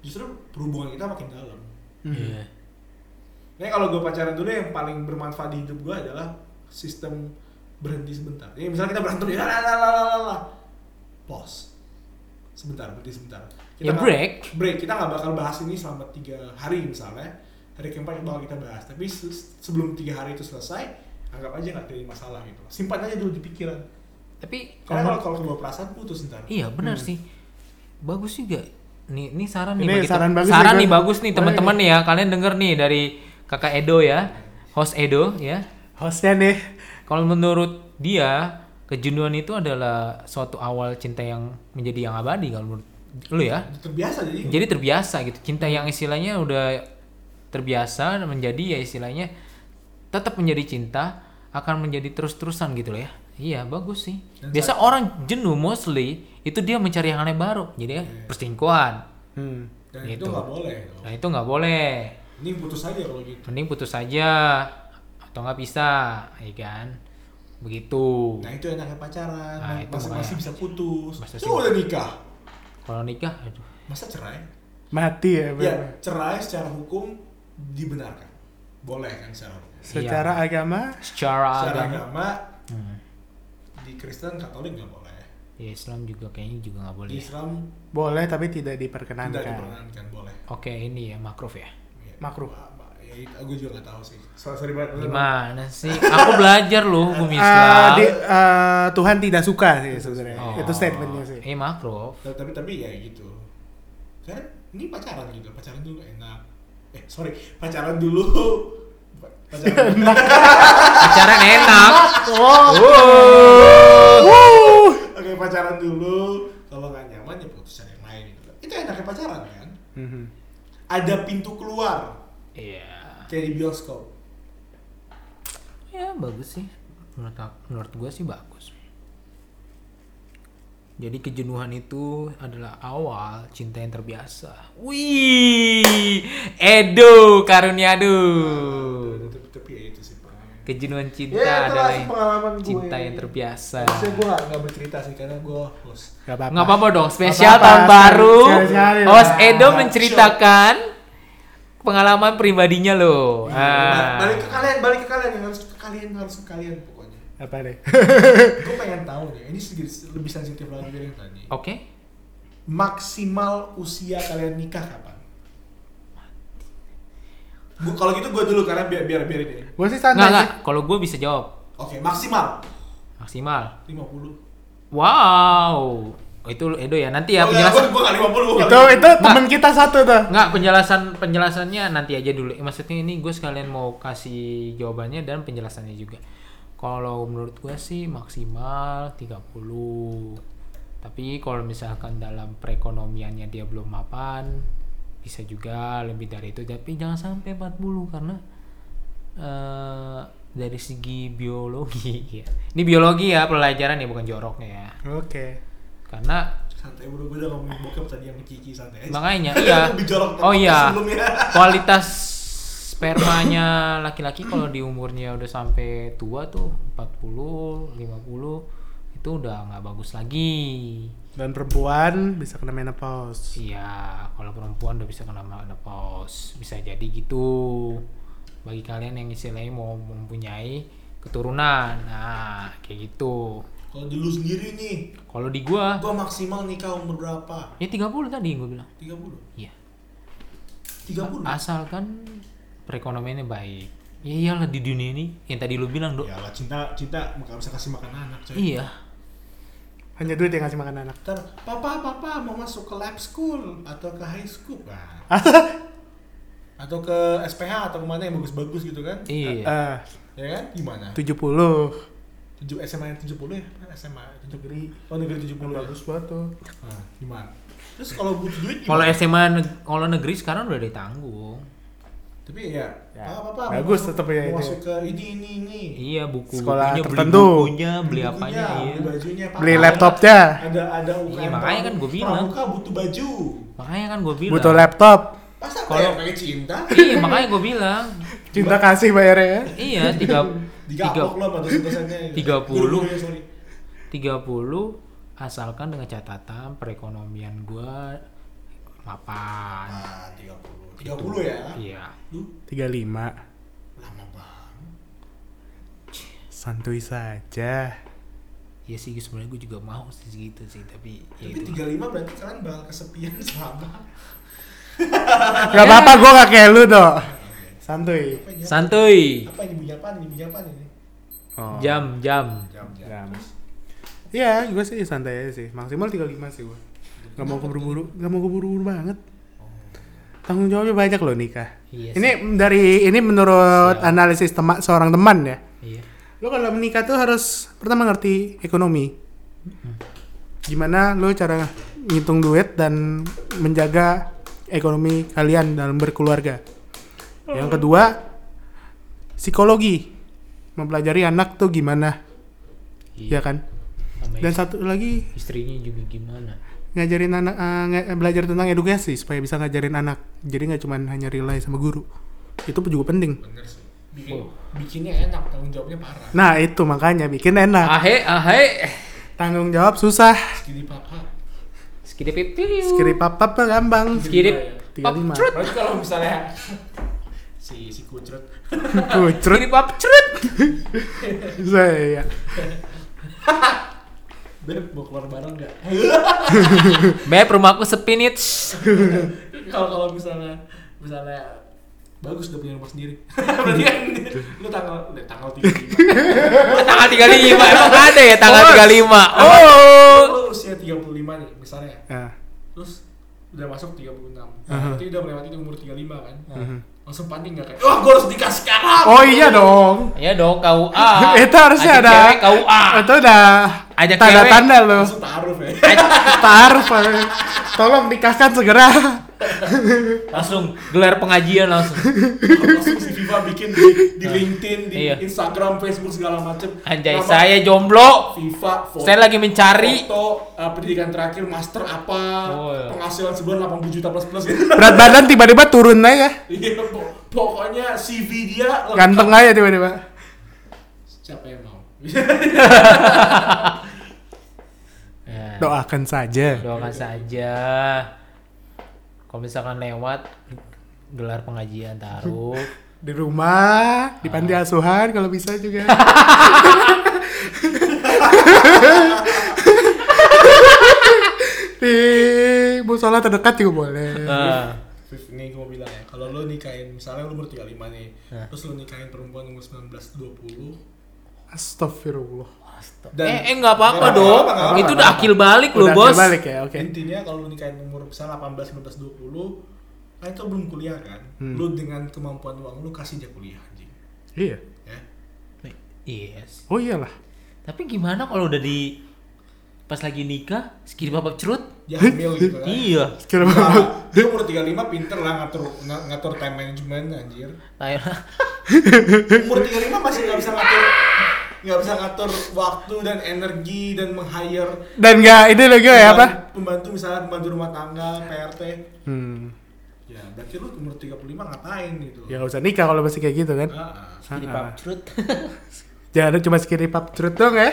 justru perhubungan kita makin dalam. Hmm. Iya. Nah kalau gue pacaran dulu yang paling bermanfaat di hidup gue adalah sistem berhenti sebentar. Jadi misalnya kita berantem ya, la la la la la la, pause, sebentar berhenti sebentar. Ya nggak- break. break. Kita nggak bakal bahas ini selama tiga hari misalnya. Hari keempat bakal kita bahas. Tapi se- sebelum tiga hari itu selesai, anggap aja nggak jadi masalah gitu. Simpan aja dulu di pikiran. Tapi Karena kalau kalau kalau kebawa perasaan putus ntar. iya benar sih. Bagus juga. Nih, ini saran nih Ini bagi saran bagus saran nih, nih bagus nih teman-teman nih. nih ya. Kalian denger nih dari Kakak Edo ya. Host Edo ya. hostnya nih Kalau menurut dia, kejenuhan itu adalah suatu awal cinta yang menjadi yang abadi kalau menurut lu ya. Terbiasa jadi. Jadi terbiasa gitu. Cinta yang istilahnya udah terbiasa menjadi ya istilahnya tetap menjadi cinta akan menjadi terus-terusan gitu loh ya. Iya, bagus sih. Dan Biasa orang jenuh mostly itu dia mencari yang aneh baru. Jadi ya perselingkuhan. hmm. Dan gitu. itu nggak boleh. Nah, itu nggak boleh. Ini putus aja kalau gitu. Mending putus aja atau nggak bisa, ya kan? Begitu. Nah itu enaknya pacaran, Nah, itu masing-masing makanya. bisa putus. Masing-masing. Coba udah nikah, Kalau nikah, aduh. masa cerai? mati ya, Ya, bener. cerai secara hukum dibenarkan, boleh kan secara hukum. secara agama Secara Secara agama, agama Hmm. di Kristen Katolik nggak boleh, Ya, Islam juga kayaknya juga nggak boleh. di Islam boleh tapi tidak tidak diperkenankan diperkenankan boleh. Oke, ini ya makruf ya. Makruh. apa- Ya, gue juga nggak tahu sih. Sorry, sorry banget. Gimana sih? Aku belajar loh hukum Eh, Islam. di- eh, Tuhan tidak suka sih sebenarnya Oh. itu statementnya sih Eh makruf. Tapi, tapi tapi ya gitu. Kan ini pacaran gitu, pacaran dulu enak. Eh sorry, pacaran dulu. Pacaran dulu. Pacaran enak. oh Wow. Oke pacaran dulu. Kalau nggak nyaman ya putus cari yang lain gitu. Itu enaknya pacaran kan. Mhm. Ada pintu keluar Iya. kayak di bioskop. Ya bagus sih. Menurut menurut gue sih bagus. Jadi kejenuhan itu adalah awal cinta yang terbiasa. Wih, Edo Karuniadu. Tapi, tapi ya itu sih Pak. Kejenuhan cinta Ya, itulah adalah sih pengalaman gue. cinta yang terbiasa. Harusnya gue gak, gak bercerita sih karena gue host. Gak apa-apa. Nggak apa-apa dong, spesial apa-apa, tahun baru. lah. Host Edo menceritakan pengalaman pribadinya loh. Iya, Ah. Balik ke kalian, balik ke kalian yang harus ke kalian, harus ke kalian pokoknya. Apa deh? gue pengen tahu nih, ini sedikit lebih sensitif lagi dari yang tadi. Oke. Maksimal usia kalian nikah kapan? Bu, kalau gitu gue dulu karena biar biar biar ini. Gue sih Nggak, santai nggak. sih. Kalau gue bisa jawab. Oke, maksimal Maksimal. 50. Wow. Oh, itu Edo ya. Nanti ya Oh, penjelasan. Gue gak 50, gue Itu itu temen kita satu tuh. Nggak, penjelasan penjelasannya nanti aja dulu. Maksudnya ini gue sekalian mau kasih jawabannya dan penjelasannya juga. Kalau menurut gue sih maksimal 30. Tapi kalau misalkan dalam perekonomiannya dia belum mapan, bisa juga lebih dari itu. Tapi jangan sampai 40 karena eh dari segi biologi ya. Ini biologi ya pelajaran ya bukan joroknya ya. Oke. Karena Santai bro, gue udah ngomongin bokep tadi yang Kiki santai aja. makanya iya. Oh iya. kualitas spermanya laki-laki kalau di umurnya udah sampai tua tuh 40, 50 itu udah nggak bagus lagi. Dan perempuan bisa kena menopause. Iya, kalau perempuan udah bisa kena menopause, bisa jadi gitu. Bagi kalian yang istilahnya mau mempunyai keturunan, nah kayak gitu. Kalau di lu sendiri nih, Kalau di gua, gue maksimal nikah umur berapa? ya 30 tadi yang gua bilang. 30? Iya. 30? Asalkan perekonomiannya baik. Ya iyalah di dunia ini yang tadi lu bilang, Dok. Ya lah, cinta, cinta gak bisa kasih makan anak coy. Iya. Hanya duit yang ngasih makan anak. Ntar, papa, papa mau masuk ke lab school atau ke high school? Atau ke SPH atau ke mana yang bagus-bagus gitu kan? Iya. Eh, Ya kan? Gimana? 70 Tujuh SMA yang 70 ya? SMA negeri. Oh negeri 70 ya? Bagus banget tuh. Nah, gimana? Terus kalau butuh duit Kalau? SMA neg- kalau negeri sekarang udah ditanggung. Tapi ya, Ya, papa bagus tetep ya masuk ke ini, ini, ini. Iya, buku Sekolah bukunya, tertentu. beli bukunya, beli Bukunya, apanya, iya. Beli bajunya, papa. Beli laptopnya. Ada, ada UKM. Iya, makanya kan gua bilang. Pramuka butuh baju. Makanya kan gue bilang. Butuh laptop. Masa Kalau- kayak pakai cinta? Iya, makanya gue bilang. Cinta kasih bayarnya ya. Iya, tiga, tiga. Tiga puluh. Ya, sorry. 30 asalkan dengan catatan perekonomian gua mapan. Ah, 30. 30 ya? Iya. Lu 35. lama banget. Santuy saja. Ya sih sebenarnya gue juga mau sih segitu sih, tapi ya Tapi itu. 35 berarti kalian bakal kesepian selama Gak apa-apa, gue gak kayak lu dong. Santuy. apa? Santuy. Apa ini bunyi apaan ini? Bunyi apaan ini? Oh. Jam, jam. Jam, Jam. Iya, gue sih santai aja sih. Maksimal 35 sih gue. Gak mau keburu-buru, gak mau keburu-buru banget. Tanggung jawabnya banyak loh nikah. Iya ini dari ini menurut Siap. analisis tema, seorang teman ya. Iya. Lo kalau menikah tuh harus pertama ngerti ekonomi. Gimana lo cara ngitung duit dan menjaga ekonomi kalian dalam berkeluarga. Yang kedua, psikologi. Mempelajari anak tuh gimana, Iya. ya kan? Sama Dan satu lagi istrinya juga gimana? Ngajarin anak eh, nge- belajar tentang edukasi supaya bisa ngajarin anak. Jadi nggak cuma hanya rely sama guru. Itu juga penting. Bener sih. Bikin, Oh. bikinnya enak, tanggung jawabnya parah. Nah, itu makanya bikin enak. Ahe, ahe. Tanggung jawab susah. Segini papa. Skidip pipiu. Skiri papap mah gampang. Skidip. 35. Pap, Berarti kalau misalnya si si kucrut Kucrut Skidip pap, cerut. saya. Beb mau keluar bareng nggak? Beb, rumahku sepi nih. kalau kalau misalnya misalnya bagus udah punya rumah sendiri. Berarti kan lu tanggal udah tanggal 35. tanggal 35. Emang ada ya tanggal Oh. 35? Oh. Oh. Lu usia 35 nih misalnya. Ah, Terus udah masuk 36. Nah, Aha. Berarti udah melewati umur 35 kan. mhm. Langsung panik nggak kayak, "Wah, gua harus nikah sekarang." Oh iya dong. Ya dong KUA. itu harusnya Ajak ada. cewek KUA. Itu udah Ajak tanda-tanda loh. Langsung taruh ya. Taruh. Pak. Tolong nikahkan segera. Langsung gelar pengajian langsung. langsung si Viva bikin di, di LinkedIn, di Iya. Instagram, Facebook segala macem. Anjay, Nama saya jomblo. Viva foto, Saya lagi mencari. foto uh, pendidikan terakhir master apa, Oh, iya. penghasilan sebulan 80 juta plus plus gitu. Berat badan tiba-tiba turun aja. Iya, po- pokoknya CV dia lengkap. Ganteng aja tiba-tiba. siapa yang mau Ya, Doakan saja. doakan saja. Kalau misalkan lewat gelar pengajian taruh Di rumah, di panti asuhan kalau bisa juga. di musola terdekat juga boleh. Ah, Fif, ini gue mau bilang ya, kalau lo nikahin, misalnya lo umur 35 nih, Nah. terus lo nikahin perempuan umur 19-20 Astagfirullah. Dan- eh, eh nggak apa-apa Nggak dong. nggak apa-apa, Itu udah akil balik loh, Udah Bos. balik ya, oke. Intinya kalau lo nikahin umur misalnya 18, 19, 20 Kan itu belum kuliah kan Hmm. Lo dengan kemampuan uang lo kasih dia kuliah anjing Iya. ya Yes. Oh iyalah. Tapi gimana kalau udah di pas lagi nikah, skiri babak cerut? Dia hamil gitu kan Iya. Kira Nah, dia umur 35 pinter lah ngatur ng- ngatur time management anjir Kayak Umur 35 masih nggak bisa ngatur nggak bisa ngatur waktu dan energi dan meng-hire Dan nggak ini lagi ya apa? pembantu misalnya pembantu rumah tangga PRT Hmm. ya berarti lu umur 35 ngapain gitu Ya nggak usah nikah kalau masih kayak gitu kan. Ah, ah. skiri Ah. babak cerut. Jangan cuma skiri pap truth dong ya.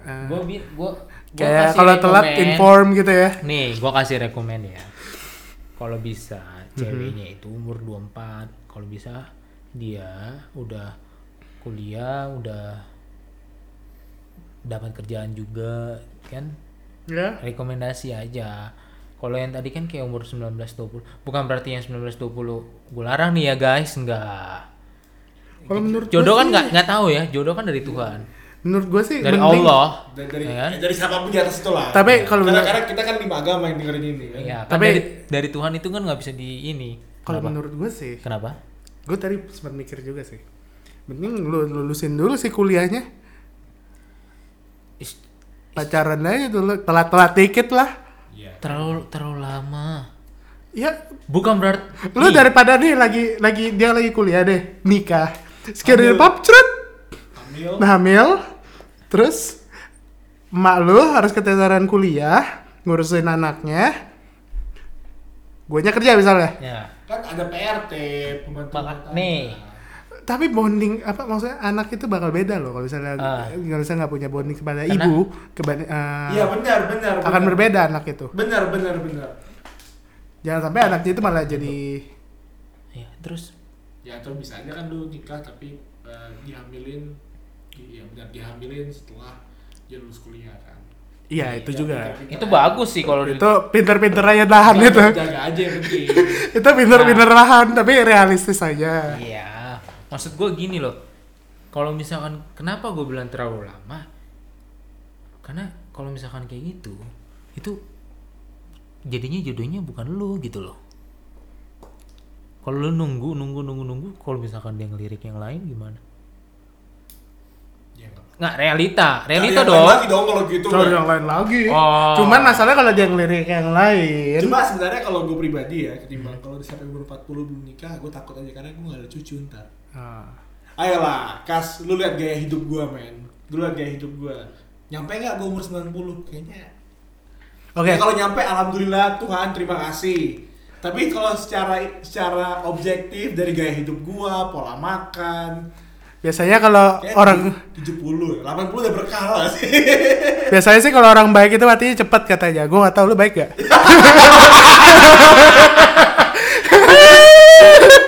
Ah. gua bi- gua gua Kayak kalau telat inform gitu ya. Nih, gua kasih rekomen ya. Kalau bisa Mhm. ceweknya itu umur 24, kalau bisa dia udah kuliah, udah dapat kerjaan juga kan? Ya. rekomendasi aja. Kalau yang tadi kan kayak umur 19-20 bukan berarti yang 19-20 gue larang nih ya guys. Enggak. Kalau menurut jodoh kan nggak nggak tahu ya jodoh kan dari Tuhan. Menurut gue sih dari mending- Allah. Dari dari, ya kan? eh, dari siapa pun di atas itu lah Tapi kalau karena, kita kan lima agama yang dengerin ini kan? Iya, kan Tapi- dari, dari Tuhan itu kan nggak bisa di ini. Kalau menurut gue sih, kenapa? Gue tadi sempat mikir juga sih. Mending lu lulusin dulu sih kuliahnya. Is- Pacaran aja dulu, telat-telat dikit lah. Iya. terlalu terlalu lama Ya, bukan berarti lu daripada nih lagi lagi dia lagi kuliah deh, nikah. Sekiranya pap cerut, hamil nah hamil, terus emak lu harus keteteran kuliah, ngurusin anaknya. Guanya kerja misalnya. ya kan ada PRT pembantu nih. Tapi bonding apa maksudnya anak itu bakal beda loh kalau misalnya Ah. kalau misalnya nggak punya bonding kepada Karena- ibu, kepada eh, iya benar benar akan benar. berbeda anak itu. benar benar benar Jangan sampai anaknya itu malah jadi ya terus ya atau bisa aja kan lu nikah tapi eh, dihamilin iya benar dihamilin setelah dia lulus kuliah kan iya itu Iya, juga. pintar-pintar itu aja. bagus sih kalau Itu pinter-pinter aja nahan itu. jaga aja penting Itu pinter-pinter nahan tapi realistis aja. Iya, maksud gue gini loh. Kalau misalkan kenapa gue bilang terlalu lama? Karena kalau misalkan kayak gitu, itu jadinya jodohnya bukan lu gitu loh. Kalau lu nunggu, nunggu, nunggu, nunggu, kalau misalkan dia ngelirik yang lain gimana? ya nggak realita, realita Cari yang dong. lain lagi dong kalau gitu Cari yang lain lagi. Oh. Cuman masalah kalau dia ngelirik yang lain. Cuma sebenarnya kalau gue pribadi ya, ketimbang kalau di sampai umur 40 belum nikah, gue takut aja karena gue gak ada cucu ntar. Ah. Ayolah, Kas, lu lihat gaya hidup gue, men. Lu lihat gaya hidup gue. Nyampe nggak gue umur 90? Kayaknya. Oke. Ya, kalau nyampe, alhamdulillah Tuhan, terima kasih. Tapi kalau secara secara objektif dari gaya hidup gua, pola makan, Biasanya kalau kayak orang 70, 80 udah berkah lah sih. biasanya sih kalau orang baik itu matinya cepet katanya. Gue gak tahu lu baik gak?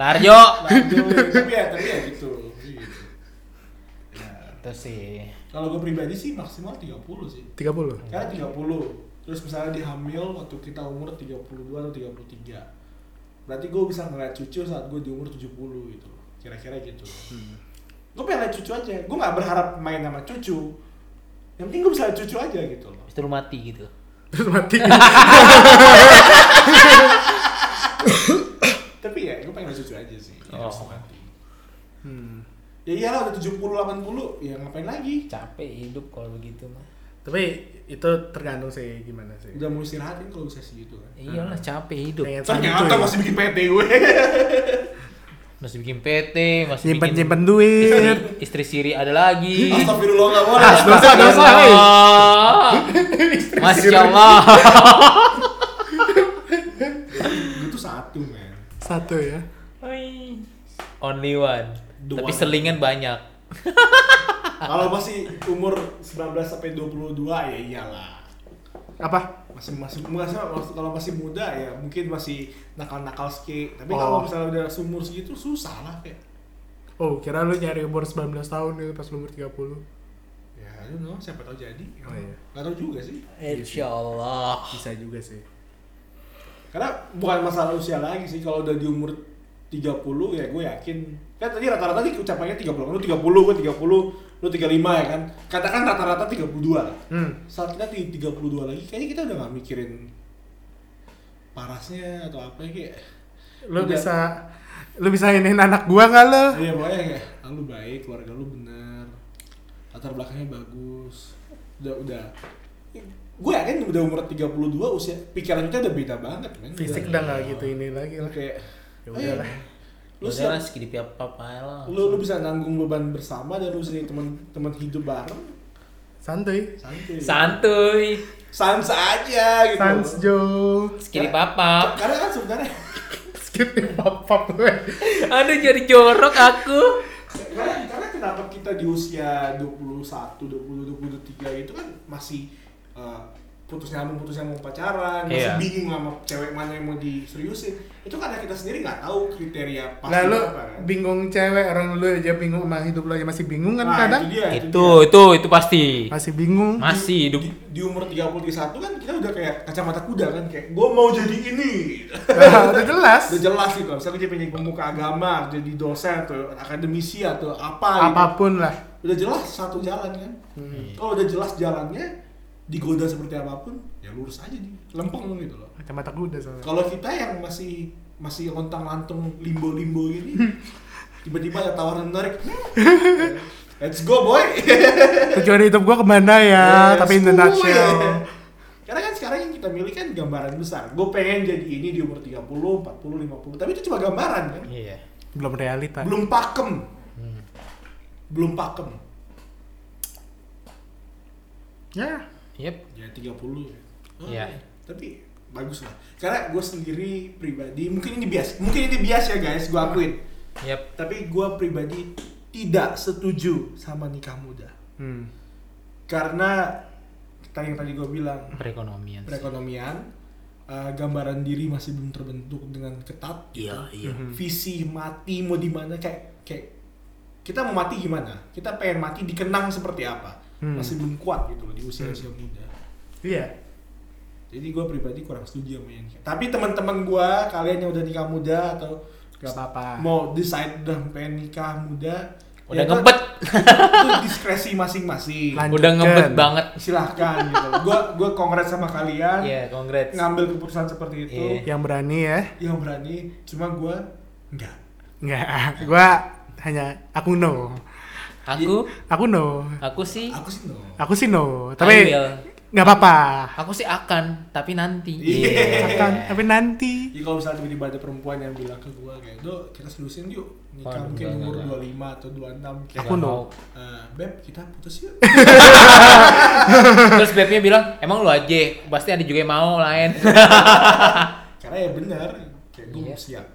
Larjo. Lanjut, tapi ya, tapi ya gitu. gitu. Ya, Itu sih. Kalau gue pribadi sih maksimal 30 sih. 30. Karena 30. Terus misalnya dihamil waktu kita umur 32 atau 33. Berarti gue bisa ngeliat cucu saat gue di umur 70 gitu. Kira-kira gitu. Gue pengen liat cucu aja. Gue gak berharap main sama cucu. Yang penting gue bisa liat cucu aja gitu loh. Lu mati gitu. Terus mati. Tapi ya gue pengen cucu aja sih. Ya, Oh. harus mati. Hmm. Ya iyalah udah 70 80 ya ngapain lagi? Capek hidup kalau begitu mah. Tapi itu tergantung sih gimana sih. Udah mau istirahat kan kalau bisa segitu kan. Iyalah capek hidup. Ternyata masih bikin PT gue. Masih bikin PT, masih Nyimpen bikin nyimpen duit. istri, istri siri ada lagi. Astagfirullah gak boleh. Ah, dosa dosa. Masya Allah. Gue tuh satu ya. Only one. the Tapi one. selingan banyak. Kalau masih umur 19 sampai 22 ya iyalah. Apa? Masih masih masih, masih- kalau masih muda ya mungkin masih nakal-nakal skate. Tapi Oh. kalau misalnya udah seumur segitu susah lah kayak. Oh, kira lu nyari umur 19 tahun gitu pas lu umur 30. Ya, know, siapa tahu jadi. Oh, iya. Gak tahu juga sih. Insya Allah. Bisa juga sih. Karena bukan masalah usia lagi sih kalau udah di umur 30 ya gue yakin kan tadi rata-rata nih ucapannya 30 lu 30 gue 30 lu 35 ya kan katakan rata-rata 32 lah Hmm. saat kita di 32 lagi kayaknya kita udah gak mikirin parasnya atau apa ya kayak Lu Udah. bisa lu bisa iniin anak gua nggak lo? iya pokoknya kayak ah, lu baik keluarga lu bener latar belakangnya bagus udah udah gue yakin udah umur 32 usia pikiran kita udah beda banget men Fisik udah nggak gitu ini lagi Udah lah. kayak Ya udahlah. Udah lu siap lah, segini apa lah. lu lu bisa nanggung beban bersama dan lu sendiri teman teman hidup bareng Santuy. santuy Santuy. sans aja gitu Sans Joe. Segini papa. karena kan sebenarnya Skip pap gue. Aduh jadi jorok aku. karena, karena kenapa kita di usia 21, 20, 23 itu kan masih eh, putus nyambung putus nyambung pacaran masih Iya. bingung sama cewek mana yang mau diseriusin itu karena kita sendiri nggak tahu kriteria pasti Nah lu apa kan bingung cewek orang lu aja bingung sama hidup lu aja masih bingung kan Nah, kadang? itu dia, itu Itu dia. itu itu pasti. Masih bingung. Masih hidup. di, di umur 30 31 kan kita udah kayak kacamata kuda kan kayak gue mau jadi ini Nah, udah jelas. udah jelas gitu misalnya dia pengen pemuka agama jadi dosen atau akademisi atau apa gitu. Apa pun lah. udah jelas satu jalan kan Hmm. kalau udah jelas jalannya digoda seperti apa pun ya lurus aja di lempeng gitu loh Kacamata kuda soalnya. kalau kita yang masih masih lontang lantung limbo limbo gini tiba-tiba ada tawaran menarik let's go boy Tujuan hidup gua ke mana ya? Yes, Tapi in the gue. nutshell. Karena kan sekarang yang kita milih kan gambaran besar. Gue pengen jadi ini di umur 30, 40, 50. Tapi itu cuma gambaran kan. Iya. Belum realita. Belum pakem. Belum pakem. Ya. Yep. Ya 30 ya. Oh, Iya. Tapi bagus lah. Karena gue sendiri pribadi, mungkin ini bias. Mungkin ini bias ya guys, gue akuin. Yep. Tapi gue pribadi tidak setuju sama nikah muda. Hmm. Karena tadi yang tadi gue bilang, Perekonomian. sih. perekonomian, uh, gambaran diri masih belum terbentuk dengan ketat. gitu. Iya, iya. Mhm. Visi mati mau di mana kayak kayak kita mau mati gimana? Kita pengen mati dikenang seperti apa? Hmm. Masih belum kuat gitu loh di usia-usia muda. Iya. Jadi gue pribadi kurang setuju sama yang. Tapi teman-teman gue, kalian yang udah nikah muda atau Gak apa-apa. mau decide udah pengen nikah muda, Udah ya ngebet. itu diskresi masing-masing. Udah ngebet banget. Silahkan gitu. Gue gue kongres sama kalian. Iya, congrats. ngambil keputusan seperti itu Iya. Yang berani ya. yang berani cuma gue enggak Enggak. Gua hanya aku no. Aku Aku no. aku sih aku sih no Aku sih no. Tapi nggak apa-apa. Aku sih akan, tapi nanti. Iya. Akan. Tapi nanti. jadi kalau misalnya tiba-tiba ada perempuan yang bilang ke gue kayak do kita seriusin yuk nikah Waduh, mungkin enggak, umur enggak, 25 atau 26 kayak Aku no. "Eh, beb kita putus yuk Terus bebnya bilang, emang lu aja, pasti ada juga yang mau lain. karena ya benar kayak gue Iya. belum siap.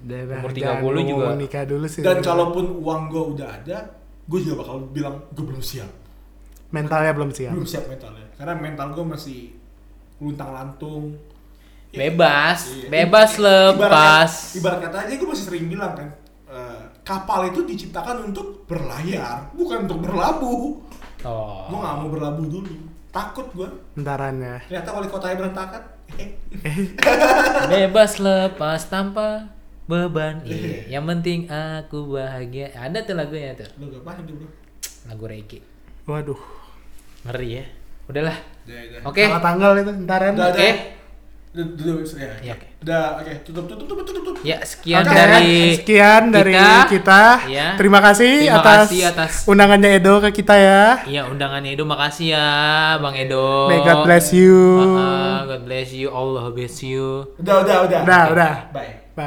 Dadah, Umur jangan 30 juga. ngomong nikah dulu sih. dan kalaupun uang gue udah ada gue juga bakal bilang gue belum siap mentalnya belum siap. belum siap mentalnya karena mental gue masih luntang lantung Bebas, Iya. bebas Ibarat- lepas. Ibarat kata aja gue masih sering bilang kan, eh, kapal itu diciptakan untuk berlayar, bukan untuk berlabuh. Oh. Gue gak mau berlabuh dulu, takut gue. Entarannya. Ternyata wali kotanya berantakan. Bebas lepas tanpa beban. Iya. Yang penting aku bahagia. Ada tuh lagunya tuh. Gak paham tuh bro. Lagu reggae. Waduh. Ngeri ya. Udahlah. Udah, udah. Oke. Tanggal tanggal itu entaran. Udah, Oke. udah. Udah, udah, udah, ya. Iya, oke. Udah, oke. Tutup, tutup, tutup, tutup, tutup. Ya, sekian Oke, dari sekian dari kita. kita. Iya. Terima kasih Terima atas, kasih atas undangannya Edo ke kita ya. Iya, undangannya Edo. Makasih ya, Bang Edo. May God bless you. Ah, God bless you. Allah bless you. Udah, udah, udah. Udah, Oke. udah. Bye.